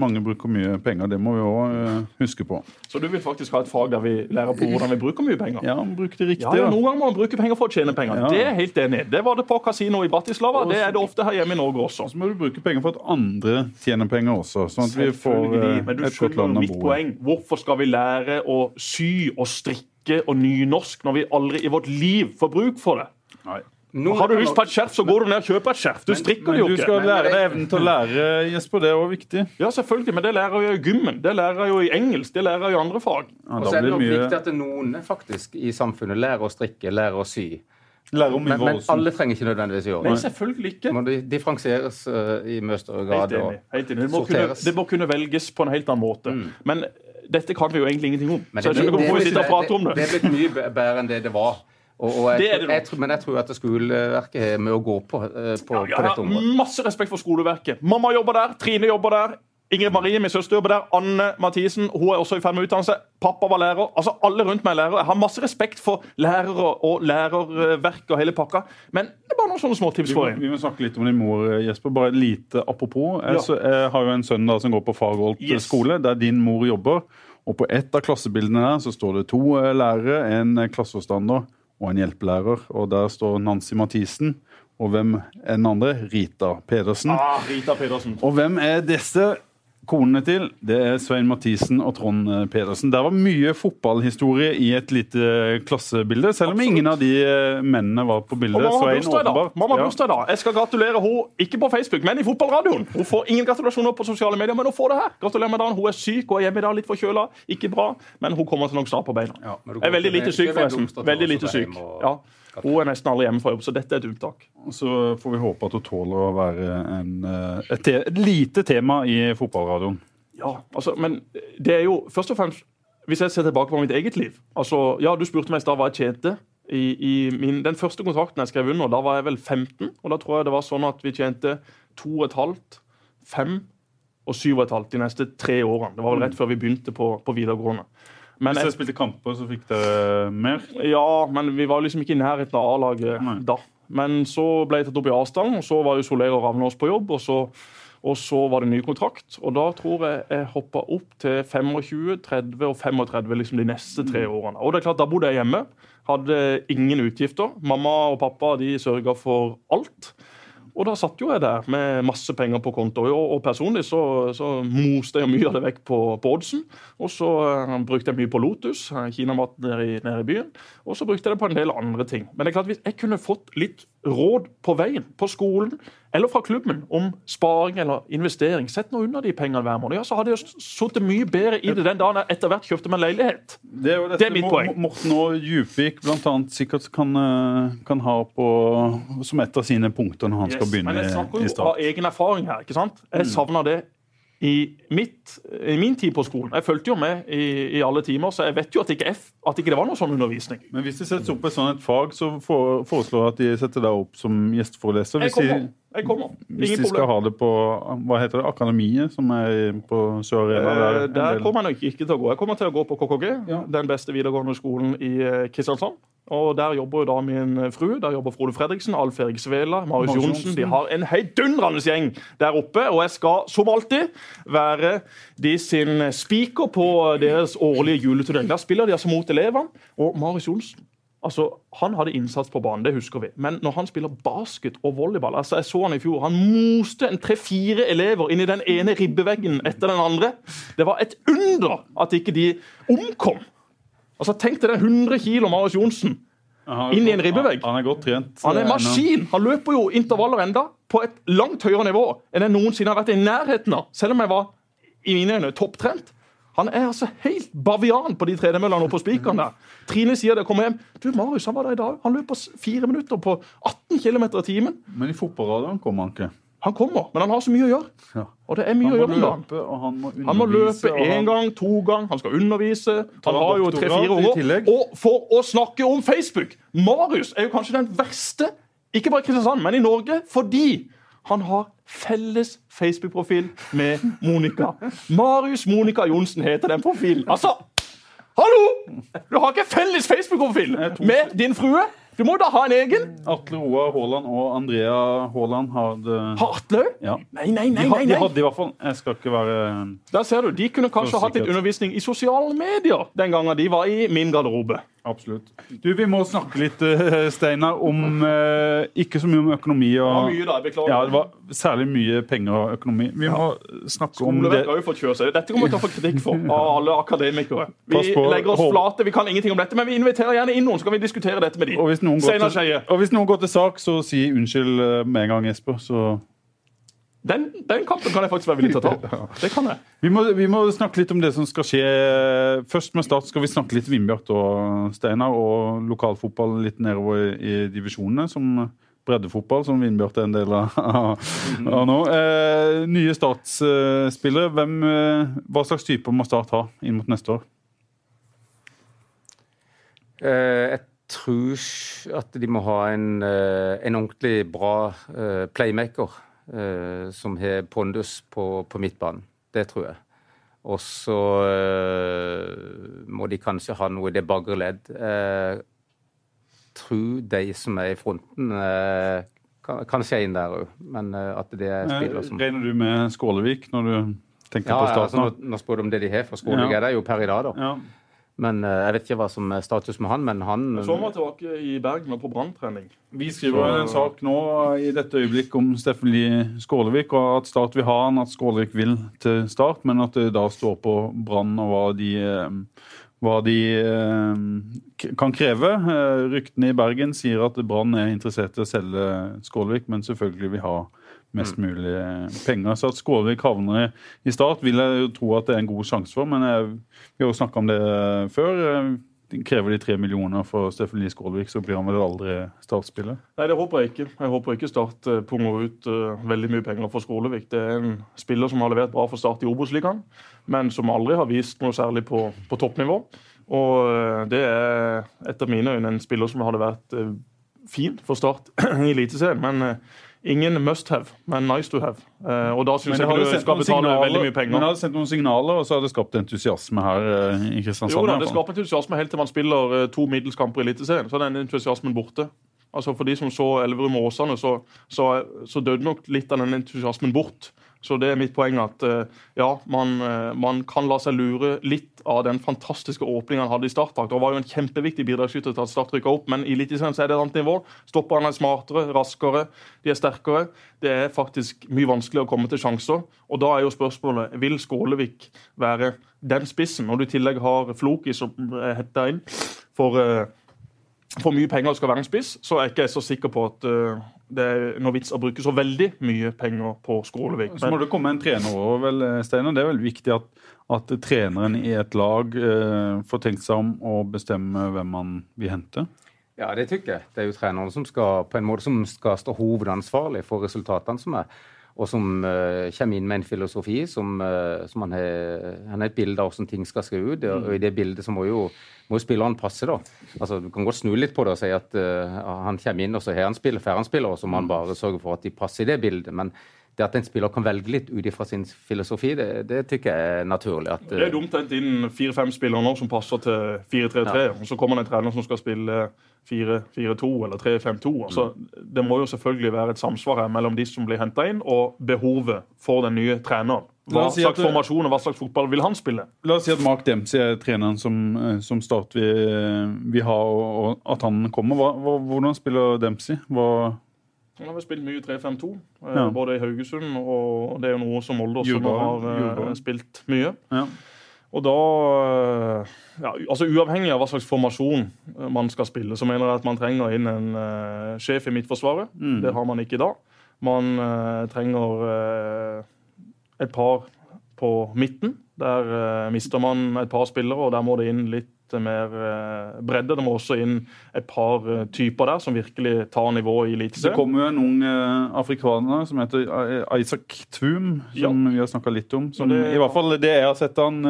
Mange bruker mye penger. Det må vi òg huske på. Så du vil faktisk ha et fag der vi lærer på hvordan vi bruker mye penger? Ja, bruk det riktig. Ja, ja. Noen ganger må man bruke penger for å tjene penger. Ja. Det er helt enig. Det var det på kasino i Bratislava. Det er det ofte her hjemme i Norge også. Så må du bruke penger for at andre tjener penger også, sånn at vi får eh, et godt land å bo i. poeng. Hvorfor skal vi lære å sy og strikke og nynorsk når vi aldri i vårt liv får bruk for det? Nei. Nå- Har du lyst på et skjerf, så går du ned og kjøper et skjerf. Du strikker jo det jo du skal Men- lære deg evnen til å lære, Jesper. Det er òg viktig. Ja, selvfølgelig, men det lærer jeg jo i gymmen. Det lærer jeg jo i engelsk. Det lærer jeg i andre fag. Ja, Og så er det nok mye viktig at noen faktisk i samfunnet lærer å strikke, lærer å sy. Lærer om Men, men alle trenger ikke nødvendigvis gjøre det. Nei, selvfølgelig ikke. Det må de differensieres uh, i mye større grad. Helt enig. Helt enig. Det, må kunne, det må kunne velges på en helt annen måte. Men dette kan vi jo egentlig ingenting om. Men Så jeg skjønner ikke hvorfor vi sitter og prater om det, det. det er blitt mye bedre enn det det var. Og, og jeg, Det er det tror- jeg, men jeg tror at skoleverket har med å gå på, eh, ja, på dette har området. masse respekt for skoleverket. Mamma jobber der, Trine jobber der. Ingrid Marie, min søster, jobber der. Anne Mathisen hun er også i ferd med utdannelse. Pappa var lærer. altså Alle rundt meg er lærere. Jeg har masse respekt for lærere og lærerverk og hele pakka. Men det er bare noen sånne småtips tips for deg. vi må snakke litt om din mor, Jesper. Bare lite apropos. Jeg, Ja. så, jeg har jo en sønn da, som går på Fagerholt Yes. skole, der din mor jobber. Og på ett av klassebildene her så står det to eh, lærere, en eh, klasseforstander og en hjelpelærer. Og der står Nancy Mathisen. Og hvem er den andre? Rita Pedersen. Ah, Rita Pedersen. Og hvem er disse konene til? Det er Svein Mathisen og Trond eh, Pedersen. Der var mye fotballhistorie i et lite klassebilde, selv om Absolutt. ingen av de eh, mennene var på bildet. Og mamma Svein åpenbart. Ja. bursdag i. Jeg skal gratulere henne, ikke på Facebook, men i fotballradioen. Hun får ingen gratulasjoner på sosiale medier, men hun får det her. Gratulerer med dagen. Hun er syk og er hjemme i dag, litt forkjøla. Ikke bra, men hun kommer til nok snart på beina. Ja, er veldig lite syk, forresten. Veldig lite syk. Ja. Hun er nesten aldri hjemme fra jobb, så dette er et unntak. Så får vi håpe at hun tåler å være en, eh, et, te et lite tema i fotballradioen. Ja, altså, men det er jo først og fremst Hvis jeg ser tilbake på mitt eget liv altså, Ja, Du spurte meg i stad hva jeg tjente. I, i min, den første kontrakten jeg skrev under, da var jeg vel 15. Og da tror jeg det var sånn at vi tjente 2,5, 5 og 7,5 de neste tre årene. Det var vel rett før vi begynte på, på videregående. Men Hvis jeg spilte kamper, så fikk dere mer. ja, men vi var liksom ikke i nærheten av A-laget da. Men så ble jeg tatt opp i avstand, og så var jo Soler og Ravnås på jobb. Og så, og så var det ny kontrakt, og da tror jeg jeg hoppa opp til 25, 30 og 35 liksom de neste tre årene. Og det er klart, Da bodde jeg hjemme, hadde ingen utgifter. Mamma og pappa de sørga for alt. Og da satt jo jeg der med masse penger på konto. Og, og personlig så, så moste jeg mye av det vekk på, på oddsen. Og så uh, brukte jeg mye på Lotus, eh, kinamat nede nede i byen. Og så brukte jeg det på en del andre ting. Men det er klart, hvis jeg kunne fått litt råd på veien, på skolen eller fra klubben om sparing eller investering. Sett nå unna de pengene hver måned. Ja, så hadde jeg sittet mye bedre i det den dagen jeg etter hvert kjøpte meg leilighet. Det er, Det er mitt poeng. Morten og Djupvik blant annet sikkert kan, eh, kan ha på, som et av sine punkter når han skal Yes, begynne Men jeg i, snakker jo start. av egen erfaring her. ikke sant? Jeg savner det i, mitt, i min tid på skolen. Jeg fulgte jo med i, i alle timer, så jeg vet jo at ikke, F, at ikke det var noe sånn undervisning. Men hvis det settes opp et sånt et fag, så for, foreslår jeg at de setter deg opp som gjesteforeleser. Hvis de. Jeg kommer. hvis Ingen de skal problem. ha det på hva heter det, Akademiet, som er på Sør Arena. Eh, der eh, Der kommer jeg nok ikke til å gå. Jeg kommer til å gå på KKG, Ja. den beste videregående skolen i eh, Kristiansand. Og Der jobber jo da min fru. frue. Der jobber Frode Fredriksen, Alf Erik Svela, Marius Johnsen. Johnsen. De har en heidundrende gjeng der oppe. Og jeg skal som alltid være de sin spiker på deres årlige juleturnering. Der spiller de altså mot elevene. Og Marius Johnsen Altså, Han hadde innsats på banen, det husker vi. Men når han spiller basket og volleyball altså Jeg så han i fjor. Han moste en tre-fire elever inn i den ene ribbeveggen etter den andre. Det var et under at ikke de omkom. Altså, Tenk deg den 100 kilo Marius Johnsen. Inn i en ribbevegg. Han er godt trent. Han er eh, maskin! Han løper jo intervaller enda på et langt høyere nivå enn jeg noensinne har vært i nærheten av. Selv om jeg var i mine øyne topptrent. Han er altså helt bavian på de tredemøllene og på spikeren der. Trine sier det kommer hjem. Du, Marius han var der i dag. Han løper fire minutter på 18 km i timen. Men i fotballradioen kommer han ikke. Han kommer, men han har så mye å gjøre. Ja. Og det er mye å gjøre om dagen. han må. Han må løpe én gang, to gang, han skal undervise. Han har jo tre-fire år. Og for å snakke om Facebook Marius er jo kanskje den verste, ikke bare i Kristiansand, men i Norge, fordi han har felles Facebook-profil med Monica. Marius Monica Johnsen heter den profilen. Altså, hallo! Du har ikke felles Facebook-profil med din frue! Du må da ha en egen. Atle Roar Haaland og Andrea Haaland hadde Har Atle òg? ja. Nei, nei, nei. nei, de hadde i hvert fall Jeg skal ikke være Der ser du, De kunne kanskje hatt litt undervisning i sosiale medier den gangen de var i min garderobe. Absolutt. Du, Vi må snakke litt, eh, Steinar, om eh, Ikke så mye om økonomi. Det var Og, mye da, beklager. ja, det var særlig mye penger og økonomi. Vi må snakke om det. Har jo fått kjøre seg. Dette kommer vi til å få kritikk for av alle akademikere. Vi legger oss flate, vi kan ingenting om dette, men vi inviterer gjerne inn noen, så kan vi diskutere dette med de. Og hvis noen går til, og hvis noen går til sak, så si unnskyld eh, med en gang, Jesper. Så Den, den kampen kan jeg faktisk være villig til å ta. Det kan jeg. vi må, vi må snakke litt om det som skal skje. Først med Start skal vi snakke litt Vindbjart og Steinar, og lokalfotball litt nedover i divisjonene. som breddefotball, som Vindbjart er en del av, av nå. Eh, nye Startspillere. Hvem, eh, hva slags typer må Start ha inn mot neste år? Eh, Jeg tror at de må ha en, eh, en ordentlig bra eh, playmaker eh, som har pondus på, på midtbanen. Det tror jeg. Og så eh, må de kanskje ha noe i det baggerledd. ledd. Jeg tror de som er i fronten, eh, kan, kanskje er inn der òg, men eh, at det er spillere som Regner du med Skålevik når du tenker ja, på ja, altså, nå, nå spør du om det de har for Skålevik Ja. Er det jo per i dag, da. Ja. Men eh, Jeg vet ikke hva som er status med han, men han Så var tilbake i Bergen og på branntrening. Vi skriver en sak nå i dette øyeblikk om Steffen Lie Skålevik, og at Start vil ha han, at Skålevik vil til Start, men at det da står på Brann og hva de, eh, hva de eh, kan kreve. Ryktene i Bergen sier at Brann er interessert i å selge Skålevik, men selvfølgelig vil ha mest mulig eh, penger. Så at Skålevik havner i Start, vil jeg jo tro at det er en god sjanse for, men jeg, vi har jo snakka om det før. Eh, Krever de tre millioner for Steffen Lie Skålvik, så blir han vel aldri startspiller. Nei, det håper jeg ikke. Jeg håper ikke Start eh, punger ut uh, veldig mye penger for Skålevik. Det er en spiller som har levert bra for Start i Obos-ligaen, men som aldri har vist noe særlig på, på toppnivå. Og uh, det er etter mine øyne en spiller som hadde vært uh, fin for Start i Eliteserien. Men eh, ingen must have, men nice to have. Eh, og da syns jeg ikke du skal betale veldig mye penger. men det hadde sendt noen signaler, og så hadde det skapt entusiasme her eh, i Kristiansand. Jo da, det skaper entusiasme helt til man spiller eh, to middelskamper i Eliteserien. Så er den entusiasmen borte. Altså For de som så Elverum og Åsane, så, så, så døde nok litt av den entusiasmen bort. Så det er mitt poeng at eh, ja, man, eh, man kan la seg lure litt av den fantastiske åpningen han hadde i startdrakt. Det var jo en kjempeviktig bidragsyter til at Start rykka opp, men i Eliteserien er det et annet nivå. Stopperne er smartere, raskere, de er sterkere. Det er faktisk mye vanskeligere å komme til sjanser. Og da er jo spørsmålet vil Skålevik være den spissen, når du i tillegg har Floki som er hetta inn for eh, for mye penger og skal være en spiss, så er jeg ikke så sikker på at uh, det er noe vits å bruke så veldig mye penger på Skålevik. Så må det komme en trener òg, vel, Steinar. Det er vel viktig at, at treneren i et lag uh, får tenkt seg om og bestemme hvem man vil hente? Ja, det tykker jeg. Det er jo treneren som skal, på en måte som skal stå hovedansvarlig for resultatene som er og som uh, kommer inn med en filosofi som, uh, som han, har, et bilde av hvordan ting skal se ut. Og, og i det bildet så må jo, må jo spilleren passe, da. Altså, Du kan godt snu litt på det og si at uh, han kommer inn, og så har han spill, får han spiller, og så må han bare sørge for at de passer i det bildet. men det at en spiller kan velge litt ut ifra sin filosofi, det, det tykker jeg er naturlig. At, det er dumt å hente inn fire-fem spillere nå som passer til 4-3-3, ja. og så kommer det en trener som skal spille 4-4-2 eller 3-5-2. Altså, det må jo selvfølgelig være et samsvar her mellom de som blir henta inn, og behovet for den nye treneren. Hva si slags formasjon og hva slags fotball vil han spille? La oss si at Mark Dempsey er treneren som, eh, som Start vil, vi ha, og, at han kommer. Hva, hvordan spiller Dempsey? Hva han har spilt mye 3-5-2, eh, ja. både i Haugesund og det er jo noe som Molde også Jurba, har. Eh, spilt mye. Ja. Og da eh, ja, altså Uavhengig av hva slags formasjon man skal spille, så mener jeg at man trenger inn en uh, sjef i Midtforsvaret. Mm. Det har man ikke i dag. Man uh, trenger uh, et par på midten. Der mister man et par spillere, og der må det inn litt mer eh, bredde. Det må også inn et par eh, typer der som virkelig tar nivået i Eliteserien. Det kommer jo en ung eh, afrikaner som heter Isaac Tvum, som ja. vi har snakka litt om. Som, det, I hvert fall det jeg har sett han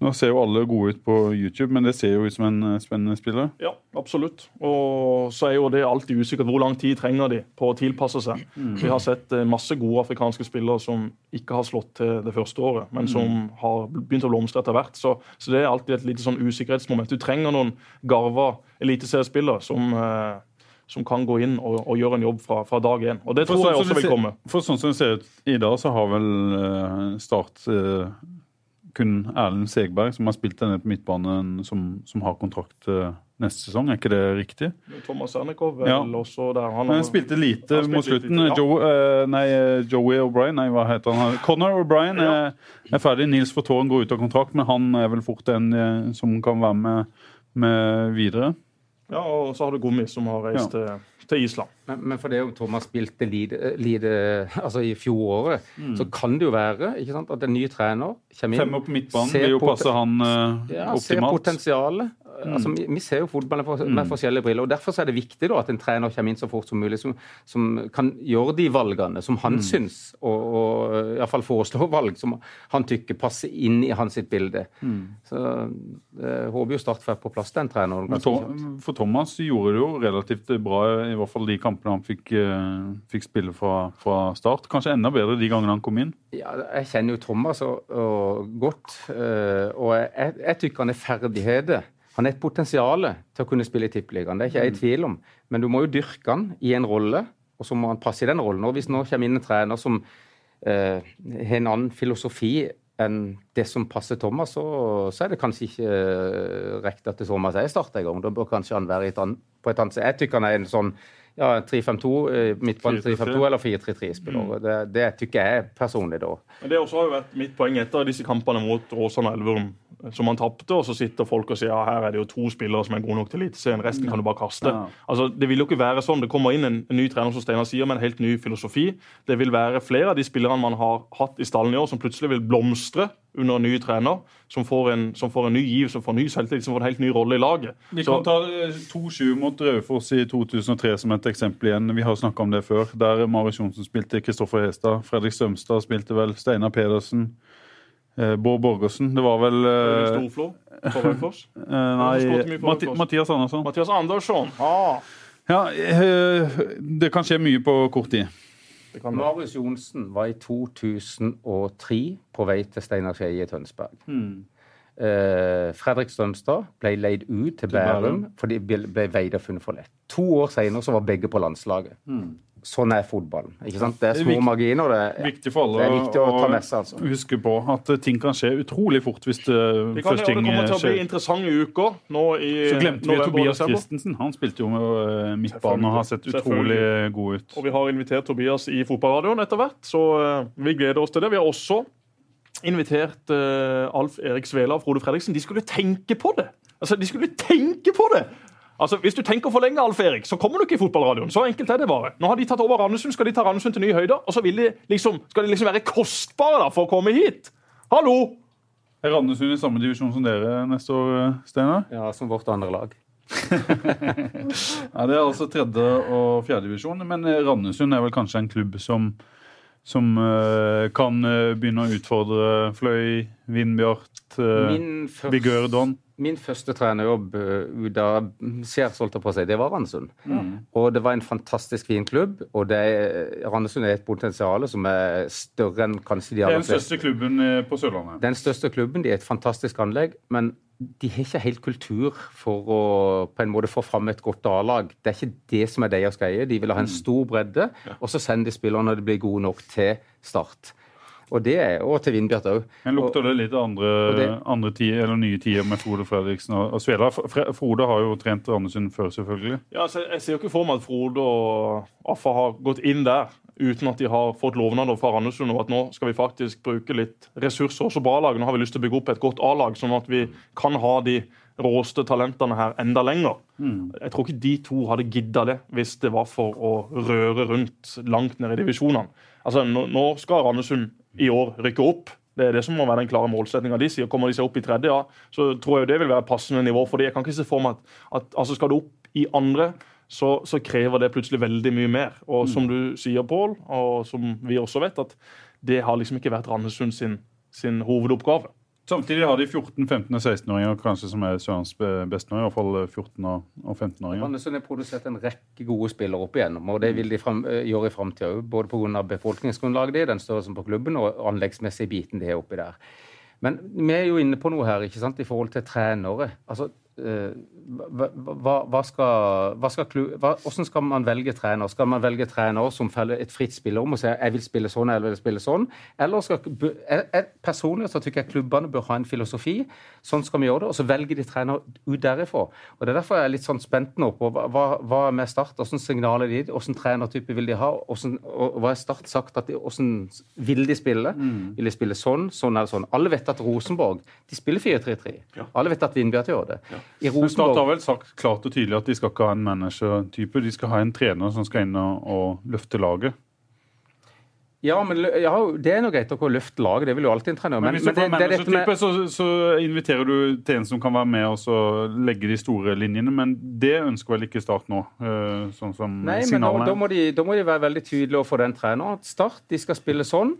nå ser jo alle gode ut på YouTube, men det ser jo ut som en spennende spiller. Ja, absolutt. Og så er jo det alltid usikkert. Hvor lang tid trenger de på å tilpasse seg? Mm. Vi har sett masse gode afrikanske spillere som ikke har slått til det første året, men som mm. har begynt å blomstre etter hvert. Så, så, det er alltid et lite sånn usikkerhetsmoment. Du trenger noen garva eliteseriespillere som eh, som kan gå inn og, og, gjøre en jobb fra, fra dag én. Og det tror sånn jeg også vil komme. For sånn som det ser ut i dag, så har vel uh, Start kun Erlend Segberg, som har spilt denne på midtbanen, som, som har kontrakt uh, neste sesong. Er ikke det riktig? Thomas Ernikov vel ja. også der. Han, han spilte lite han mot slutten. Lite, ja. Joe, uh, nei, Joey O'Brien, nei, hva heter han? Connor O'Brien ja. er, er, ferdig. Nils Fortåren går ut av kontrakt, men han er vel fort en som kan være med, med, videre. Ja, og så har du Gommi, som har reist til til Island. Men, men for det om Thomas spilte lite, lite altså i fjoråret, mm. så kan det jo være ikke sant, at en ny trener kommer inn Fem opp midtbanen vil jo passe han uh, ja, optimalt. Ser potensialet. Mm. Altså, vi, ser jo fotballen for, med mm. forskjellige briller. og Derfor er det viktig da, at en trener kommer inn så fort som mulig, som, som kan gjøre de valgene som han mm. syns, og, og iallfall foreslå valg som han tykker passer inn i hans sitt bilde. Mm. Så jeg håper jo Start får på plass den treneren. For Thomas gjorde det jo relativt bra, i hvert fall de kampene han fikk, eh, fikk spille fra, fra, start. Kanskje enda bedre de gangene han kom inn? Ja, Jeg kjenner jo Thomas og, og godt, og og jeg, jeg tykker han er ferdigheter han er et potensial til å kunne spille i Tippeligaen, det er ikke jeg i mm. tvil om. Men du må jo dyrke han i en rolle, og så må han passe i den rollen. Og hvis nå kommer inn en trener som eh, har en annen filosofi enn det som passer Thomas, så, så er det kanskje ikke eh, riktig at Thomas er starter en gang. Da bør kanskje han være et annet, på et annet sted. Jeg tykker han er en sånn ja, 3-5-2, eh, midtbane 3-5-2 eller 4-3-3-spiller. Mm. Det, det tykker jeg personlig da. Men Det også har jo vært mitt poeng etter disse kampene mot Åsane og Elverum som han tapte, og så sitter folk og sier ja, her er det jo to spillere som er gode nok til Eliteserien, resten kan du bare kaste. Ja. Altså, Det vil jo ikke være sånn. Det kommer inn en, en ny trener som Steinar sier, med en helt ny filosofi. Det vil være flere av de spillerne man har hatt i stallen i år, som plutselig vil blomstre under en ny trener, som får en, som får en ny giv, som får ny selvtillit, som får en helt ny rolle i laget. Vi kan ta 2-7 eh, mot Raufoss i 2003 som et eksempel igjen. Vi har snakka om det før. Der Marius Johnsen spilte Kristoffer Hestad. Fredrik Strømstad spilte vel Steinar Pedersen. Eh, Bård Borgersen. Det var vel Storflo? Storflå på Raufoss? eh, nei, Mathias Andersson. Mathias Andersson. Ah. Ja, eh, det kan skje mye på kort tid. Marius Johnsen var i 2003 på vei til Steinar Skeie i Tønsberg. Hmm. Eh, Fredrik Strømstad ble leid ut til Bærum fordi ble, ble veid og funnet for lett. To år senere var begge på landslaget. Hmm. Sånn er fotballen. ikke sant? Det er små marginer. Det er viktig for alle det er viktig å, ta messe, altså. Huske på at ting kan skje utrolig fort hvis det, det først ting skjer. Det kommer til å bli interessante uker nå i Så glemte vi Tobias Christensen. Han spilte jo med midtbane midtbanen og har sett utrolig god ut. Og vi har invitert Tobias i fotballradioen etter hvert, så uh, vi gleder oss til det. Vi har også invitert uh, Alf Erik Svela og Frode Fredriksen. De skulle tenke på det! Altså, De skulle tenke på det! Altså, Hvis du tenker for lenge, Alf Erik, så kommer du ikke i fotballradioen. Så enkelt er det bare. Nå har de tatt over Randesund, skal de ta Randesund til nye høyder. Og så vil de liksom, skal de liksom være kostbare da, for å komme hit. Hallo! Er Randesund i samme divisjon som dere neste år, Steinar? Ja, som vårt andre lag. Ja, Det er altså tredje- og fjerdedivisjon, men Randesund er vel kanskje en klubb som, som uh, kan uh, begynne å utfordre Fløy, Vindbjart, uh, Min, Vigør Don. min første trenerjobb uh, ut av Ser solgt på seg, det var Randesund. Og det var en fantastisk fin klubb. Og det er, Randesund er et potensial som er større enn kanskje de Det er den største klubben eh, på Sørlandet. Den største klubben, de er et fantastisk anlegg, men de har ikke helt kultur for å på en måte få fram et godt A-lag. Det er ikke det som er deres greie. De vil ha en stor bredde, og så sender de spillere når de blir gode nok til start. Og det er, og til Vindbjart òg. Men lukter det litt andre, det- andre tider, eller nye tider med Frode Fredriksen og, og Svela? Frode har jo trent Randesund før, selvfølgelig. Ja, altså, jeg ser jo ikke for meg at Frode og Affa har gått inn der uten at de har fått lovnader fra Randesund om at nå skal vi faktisk bruke litt ressurser også på A-laget. Nå har vi lyst til å bygge opp et godt A-lag, sånn at vi kan ha de råeste talentene her enda lenger. Jeg tror ikke de to hadde gidda det hvis det var for å røre rundt langt ned i divisjonene. Altså, nå skal Randesund i år rykker opp. Det er det som må være den klare målsettinga de sier. Kommer de seg opp i tredje, ja, så tror jeg det vil være et passende nivå for. Jeg kan ikke se for meg at, at altså skal du opp i andre, så, så krever det plutselig veldig mye mer. Og som du sier, Pål, og som vi også vet, at det har liksom ikke vært Randesund sin, sin hovedoppgave. Samtidig har de 14-, 15- og 16-åringer kanskje som er Sørens beste nå, i hvert fall 14- og og 15-åringer. Randesund har produsert en rekke gode spillere opp igjennom, og det vil de frem, eh, gjøre i framtida òg. Både pga. befolkningsgrunnlaget de, den størrelsen på klubben, og anleggsmessig biten de har oppi der. Men vi er jo inne på noe her ikke sant, i forhold til trenere. Altså, eh, hva, hva, hva skal, hva skal hva, hvordan skal man velge trener? Skal man velge trener som feller et fritt spillerom og sier jeg vil spille sånn eller jeg vil spille sånn? Eller skal, jeg, jeg, personlig så tykker jeg klubbene bør ha en filosofi. Sånn skal vi gjøre det. Og så velger de trener ut derifra. Og Det er derfor jeg er litt sånn spent nå på hva, hva, er med Start? Hvordan signaler de? Hvordan trenertype vil de ha? Hvordan, og hva er Start sagt? at de, Hvordan vil de spille? Vil de spille sånn, sånn eller sånn? Alle vet at Rosenborg de spiller 4-3-3. Alle vet at Vindbjart gjør det. I Men Start har vel sagt klart og tydelig at de skal ikke ha en managertype. De skal ha en trener som skal inn og, og løfte laget. Ja, men ja, det er nå greit å løfte laget. Det vil jo alltid en trener. Men, Men, hvis du får er managertype, så, så inviterer du til en som kan være med og så legge de store linjene. Men det ønsker vel ikke Start nå, eh, sånn som Nei, men da, da, må de, da må de være veldig tydelige overfor den treneren. Start, de skal spille sånn.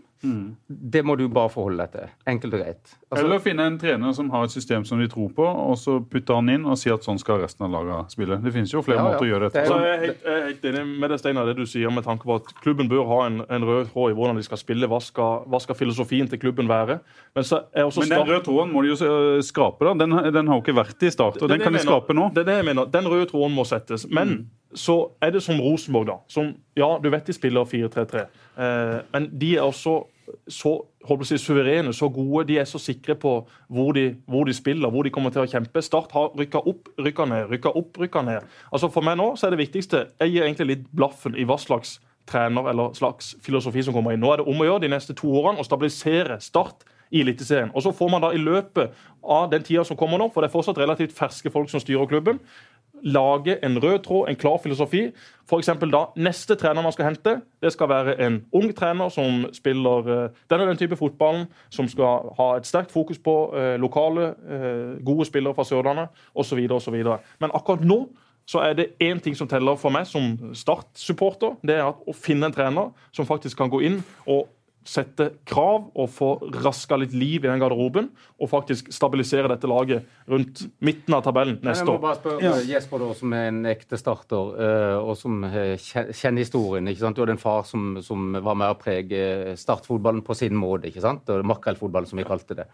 Det må du bare forholde deg til. Enkelt og greit. Altså, Eller finne en trener som har et system som de tror på, og så putte han inn og si at sånn skal resten av laget spille. Det finnes jo flere Ja, ja. måter å gjøre Det dette på. Så jeg er helt, jeg er helt enig med det, Steinar, det du sier med tanke på at klubben bør ha en, en rød tråd i hvordan de skal spille. Hva skal, hva skal filosofien til klubben være? Men så er også Men den røde tråden må de jo eh, skrape. da. Den, den har jo ikke vært i start, og Det den det kan de skrape nå. Det er det jeg mener. Den røde tråden må settes. Men Mm. så er det som Rosenborg, da. Som, ja, du vet de spiller 4-3-3. Eh, men de er også så å si, suverene, så gode. De er så sikre på hvor de, hvor de spiller, hvor de kommer til å kjempe. Start har rykka opp, rykka ned, rykka opp, rykka ned. Altså For meg nå så er det viktigste Jeg gir egentlig litt blaffen i hva slags trener eller slags filosofi som kommer inn. Nå er det om å gjøre de neste to årene å stabilisere Start i Eliteserien. Og så får man da i løpet av den tida som kommer nå, for det er fortsatt relativt ferske folk som styrer klubben, lage en rød tråd, en klar filosofi. Eksempel da, Neste trener man skal hente, det skal være en ung trener som spiller eh, den og den type fotballen, som skal ha et sterkt fokus på eh, lokale, eh, gode spillere fra Sørlandet osv. osv. Men akkurat nå så er det én ting som teller for meg som Start-supporter. Det er å finne en trener som faktisk kan gå inn og sette krav og få raska litt liv i den garderoben. Og faktisk stabilisere dette laget rundt midten av tabellen neste år. jeg må bare spørre Jesper, da, som er en ekte starter, eh, og som eh, kjenner historien. ikke sant? Du hadde en far som, som var med å prege startfotballen på sin måte. ikke sant? Makrellfotballen, som vi kalte det.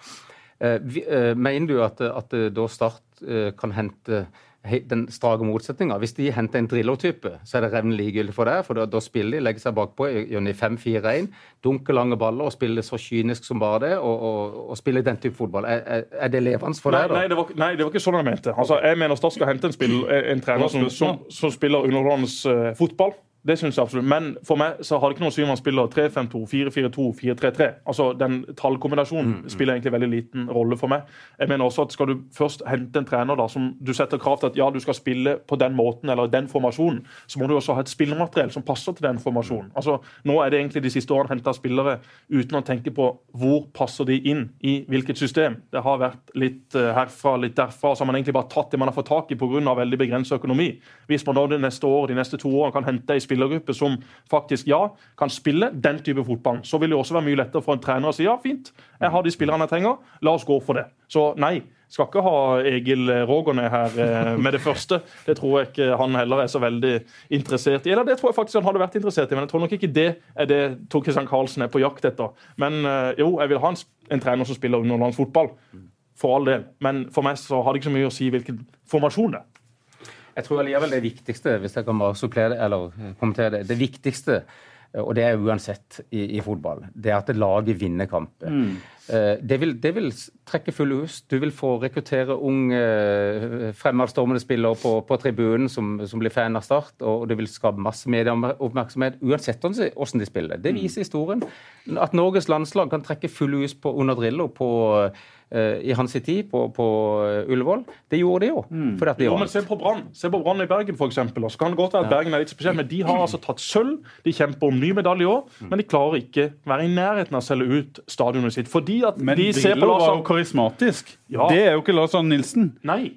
Eh, eh, Mener du at, at eh, da Start eh, kan hente he- den strake motsetninga? Hvis de henter en Drillo-type, så er det revnende likegyldig for det. For da, da spiller de, legger seg bakpå gjør de 5-4-1, dunker lange baller og spiller så kynisk som bare det, og, og, og spiller den type fotball. Er, er, er det levende for deg, da? nei, det var, nei, det var ikke sånn jeg mente. Altså, jeg mener Start skal hente en, spill, en trener som, som, som spiller underholdende uh, fotball. Det synes jeg absolutt. Men for meg så har det ikke noe å si om man spiller 3-5-2, 4-4-2, 4-3-3. Altså, Den tallkombinasjonen Mm, spiller egentlig veldig liten rolle for meg. Jeg mener også at Skal du først hente en trener da, som du setter krav til at ja, du skal spille på den måten eller den formasjonen, så må du også ha et spillermateriell som passer til den formasjonen. Altså, Nå er det egentlig de siste årene henta spillere uten å tenke på hvor passer de inn i hvilket system. Det har vært litt eh, herfra, litt derfra, så har man egentlig bare tatt det man har fått tak i pga. veldig begrenset økonomi. Hvis man da de neste år, de neste to årene kan hente ei spillergruppe som faktisk ja, kan spille den type fotball, så vil det også være mye lettere for en trener å si ja, fint, jeg har de spillerne jeg trenger, la oss gå for det. Så nei. Skal ikke ha Egil Rågård her eh, med det første. Det tror jeg ikke han heller er så veldig interessert i. Eller det tror jeg faktisk han hadde vært interessert i, men jeg tror nok ikke det er det Tor Christian Karlsen er på jakt etter. Men eh, jo, jeg vil ha en, en trener som spiller underlandsfotball. For all del. Men for meg så har det ikke så mye å si hvilken formasjon det er. Jeg tror allikevel det viktigste, hvis jeg kan bare supplere det, eller kommentere det, det viktigste, og det er uansett i, i fotball, det er at laget vinner kamper. Mm. Det, vil, det vil trekke full hus. Du vil få rekruttere unge eh, fremadstormende spillere på, på tribunen som, som blir fan av Start, og det vil skape masse medieoppmerksomhet uansett hvordan de spiller. Det viser historien. At Norges landslag kan trekke full hus på, under Drillo på, eh, i hans tid på, på eh, Ullevål. Det gjorde de jo. Fordi at de Jo, men Se på Brann Se på Brann i Bergen, for eksempel. Så kan det godt være at Bergen er litt spesiell, men de har altså tatt sølv. De kjemper om ny medalje i år, men de klarer ikke være i nærheten av å selge ut stadionet sitt. Fordi at Men de ser på Drillo var jo karismatisk. Ja. Det er jo ikke Lars Arne Nilsen. Nei.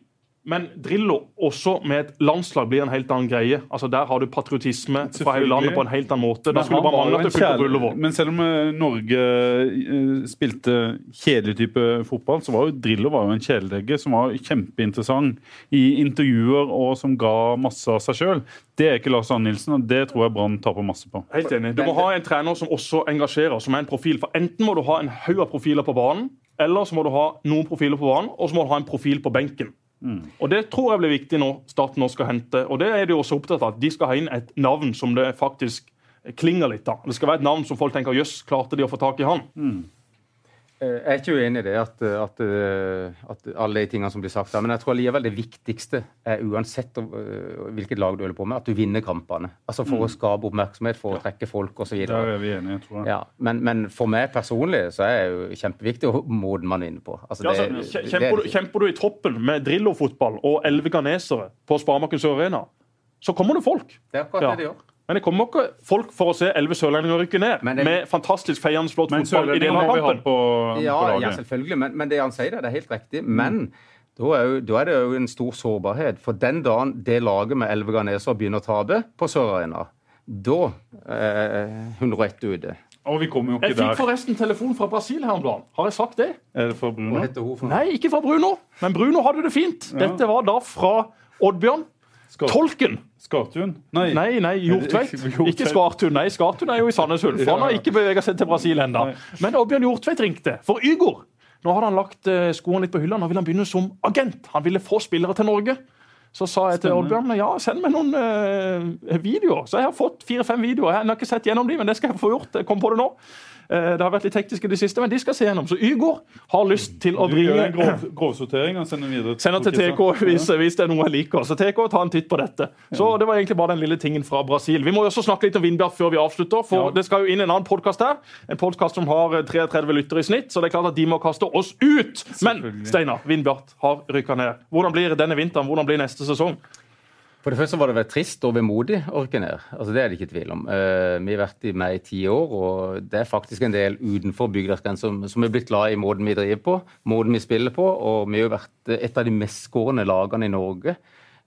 Men Drillo også med et landslag blir en helt annen greie. Altså Der har du patriotisme fra hele landet på en helt annen måte. Da skulle bare mangle at det fylte på Ullevål. Men selv om eh, Norge eh, spilte kjedelig type fotball, så var jo Drillo var jo en kjæledegge som var kjempeinteressant i intervjuer og som ga masse av seg sjøl. Det er ikke Lars Arne Nilsen, og det tror jeg Brann taper masse på. Helt enig. Du må ha en trener som også engasjerer, som er en profil. For Enten må du ha en haug av profiler på banen, eller så må du ha noen profiler på banen, og så må du ha en profil på benken. Og Det tror jeg blir viktig når staten nå skal hente. Og det er de også opptatt av. at De skal ha inn et navn som det faktisk klinger litt av. Det skal være et navn som folk tenker jøss, klarte de å få tak i han? Eh, Jeg er ikke uenig i det, at, at, eh, at alle de tingene som blir sagt der. Men jeg tror allikevel det viktigste er uansett hvilket lag du holder på med, at du vinner kampene. Altså For å skape oppmerksomhet, for å trekke folk osv. Der er vi enige, tror jeg. Ja, men, men for meg personlig så er det jo kjempeviktig måten man vinner på. Altså, Ja, altså, kje- det- kjemper, du, kjemper du i troppen med Drillo-fotball og elleve ghanesere på Sparemarken Sør Arena, så kommer det folk. Det er akkurat Ja. det de gjør. Men det kommer ikke folk for å se elleve sørlendinger rykke ned Men det- med fantastisk feiende flott fotball i delen av kampen. på, Ja, på ja selvfølgelig. Men, men det han sier, det er helt riktig. Men da er, jo, da er det jo en stor sårbarhet. For den dagen det laget med elleve ghanesere begynner å tape på Sør Arena, da er 101 ute. Og vi kommer jo ikke der. Jeg fikk der. forresten telefon fra Brasil her om dagen. Har jeg sagt det? Er det fra Bruno? Hva heter hun for? Nei, ikke fra Bruno. Men Bruno hadde det fint. Dette var da fra Oddbjørn. Tolken. Skartun? Nei. Nei, nei, Hjortveit. Ikke Skartun. Nei, Skartun er jo i Sandnes Ulf. Han har ikke bevega seg til Brasil ennå. Men Oddbjørn Hjortveit ringte for Ygor. Nå hadde han lagt eh, skoene litt på hylla. Nå ville han begynne som agent. Han ville få spillere til Norge. Så sa jeg til Oddbjørn ja, send meg noen uh, videoer. Så jeg har fått fire-fem videoer. Jeg har ikke sett gjennom dem, men det skal jeg få gjort. Jeg kom på det nå. Eh, det har vært litt teknisk i det siste, men de skal se gjennom. Så Ygor har lyst til å Du gjør en grov, grovsortering og sender videre Sender til TK hvis, hvis det er noe jeg liker. Så TK, ta en titt på dette. Så Det var egentlig bare den lille tingen fra Brasil. Vi må jo også snakke litt om Vindbjart før vi avslutter. For Ja. det skal jo inn en annen podkast her. En podkast som har eh, 33 lyttere i snitt. Så det er klart at de må kaste oss ut. Men. Steinar, Vindbjart har rykka ned. Hvordan blir denne vinteren? Hvordan blir neste sesong? For det første var det vel trist og vemodig å rykke ned. Altså, det er det ikke tvil om. Uh, vi har vært i med i ti år, og det er faktisk en del utenfor bygdasgrensen som, som er blitt glad i måten vi driver på, måten vi spiller på. Og vi har jo vært et av de mest skårende lagene i Norge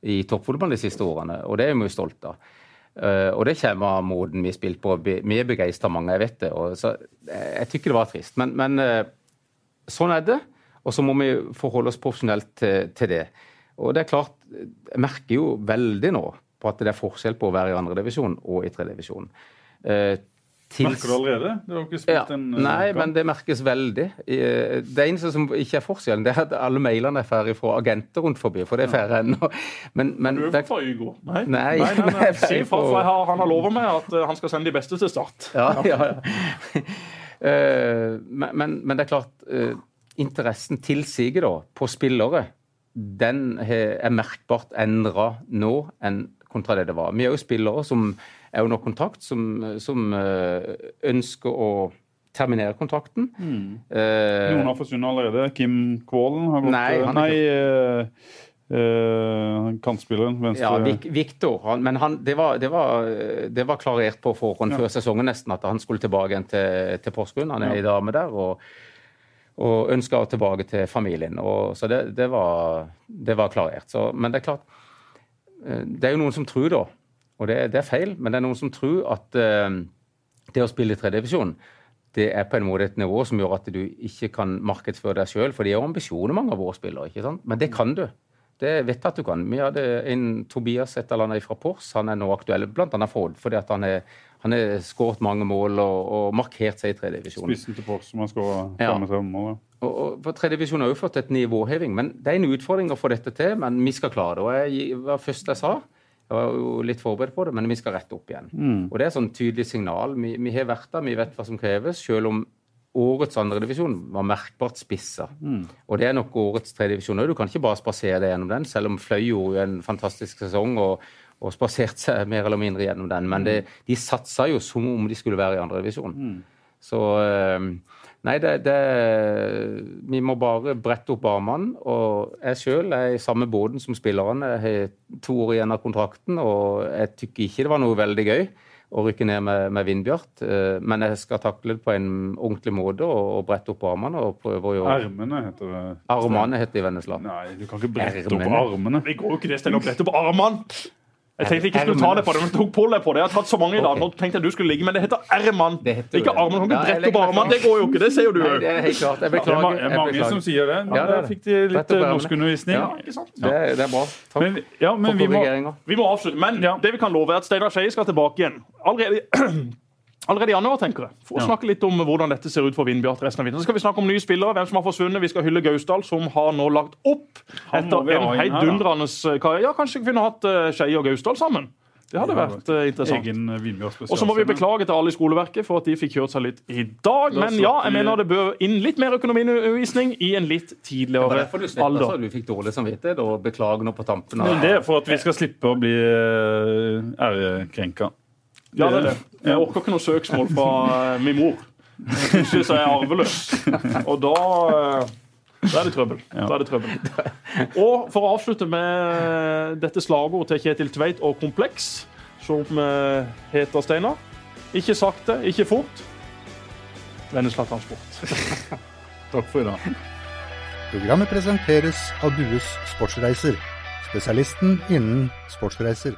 i toppfotballen de siste årene, og det er vi jo stolte av. Uh, og det kommer av måten vi har spilt på. Vi er begeistra mange, jeg vet det. Og så, eh, jeg tykker det var trist. Men, men uh, sånn er det. Og så må vi forholde oss profesjonelt til, til det. Og det er klart, jeg merker jo veldig nå på at det er forskjell på å være i andredivisjon og i tredjedivisjon. Eh, tils- Merker du allerede? Du har ikke spilt ja, en eh, Nei, kamp. men det merkes veldig. Eh, Det eneste som ikke er forskjellen, det er at alle mailene er ferdig fra agenter rundt forbi. For det er ferdig ennå. Men, men Du er det, fra Ygor? Nei. Nei, nei, nei, nei, Si for har, han har lova meg at eh, han skal sende de beste til Start. Ja, ja, ja. Men, men, men det er klart, interessen tilsiger da på spillere, den er merkbart endra nå enn kontra det det var. Vi er jo spillere som er under kontakt, som, som eh, ønsker å terminere kontrakten. Eh, Noen har forsvunnet allerede. Kim Kvålen har gått Nei, han er eh, eh, kantspilleren. Venstre. Ja, Viktor. Han, men han, det, var, det, var, det var klarert på forhånd før sesongen nesten at han skulle tilbake igjen til, til Porsgrunn. Han er i dame der. og og ønska tilbake til familien. Og, så det, det, var, det var klarert. Så, men det er klart eh, Det er jo noen som tror, da, og det, det er feil, men det er noen som tror at uh, det å spille i tredjedivisjon det er på en måte et nivå som gjør at du ikke kan markedsføre deg sjøl. For de har ambisjoner, mange av våre spillere. ikke sant? Men det kan du. Det vet jeg at du kan. Vi hadde en Tobias et eller annet fra Pors. Han er nå aktuell bl.a. fordi at han er han har skåret mange mål og, og markert seg i tredjedivisjonen. Spissen til Pors som har skåret Ja. 35 mål. Og, og for Tredjedivisjon har jo fått et nivåheving, men det er en utfordring å få dette til. Men vi skal klare det. Og jeg det var det første jeg sa. Jeg var jo litt forberedt på det, men vi skal rette opp igjen. Og det er et sånn tydelig signal. Vi, vi har vært der, vi vet hva som kreves, selv om årets andredivisjon var merkbart spissa. Og det er nok årets tredjedivisjon òg. Du kan ikke bare spasere deg gjennom den, selv om Fløy gjorde en fantastisk sesong. og og spaserte seg mer eller mindre gjennom den. Men det, de satsa jo som om de skulle være i andredivisjon. Så eh, Nei, det, det Vi må bare brette opp armene. Og jeg sjøl er i samme båten som spillerne. Jeg har to år igjen av kontrakten, og jeg tykker ikke det var noe veldig gøy å rykke ned med, med Vindbjart. Eh, Men jeg skal takle det på en ordentlig måte og, og brette opp armene og prøve å gjøre Ermene heter det. Armene heter det i Vennesla. Nei, du kan ikke brette opp armene. Det går jo ikke det stedet å brette opp armene. Jeg tenkte ikke jeg skulle ta det på det, men tok på deg på det. Jeg har tatt så mange i dag. Nå tenkte jeg du skulle ligge, men det heter erman. Det Ikke Arman, det. armen. Du kan Ja, ikke brette opp armene. Det går jo ikke. Det ser jo du Nei, det er helt klart. Jeg Det er beklager. ma- er mange som sier det. Ja, det er Der det. fikk de litt norskundervisning. Ja. Ikke sant? Det, er- det er bra. Takk Men, ja, men for vi må. Vi må avslutte, men Ja. det vi kan love er at Steinar Skeie skal tilbake igjen. Allerede, allerede i januar, tenker jeg. For å Ja. snakke litt om hvordan dette ser ut for Vindbjart resten av vinteren. Så skal vi snakke om nye spillere, hvem som har forsvunnet. Vi skal hylle Gausdal, som har nå lagt opp etter en heidundrende karriere. Ja, kanskje vi kunne hatt uh, Skeie og Gausdal sammen. Det hadde vært eh, interessant. eh, Og så må vi beklage til alle i skoleverket for at de fikk kjørt seg litt i dag. Men ja, jeg mener det bør inn litt mer økonomiundervisning i en litt Det var tidligere derfor du alder. så du fikk dårlig samvittighet, og beklager nå på tampen. av- Men Det er for at vi skal slippe å bli eh, ærekrenka. Ja, det er det. Jeg orker ikke noe søksmål fra eh, min mor. Så er jeg arveløs. Og da eh, da er det trøbbel. Da er det trøbbel. Og for å avslutte med dette slagordet til Kjetil Tveit og Kompleks, som eh, heter Steinar. Ikke sakte, ikke fort. Vennesla Transport. Takk for i dag. Programmet presenteres av Dues Sportsreiser, spesialisten innen sportsreiser.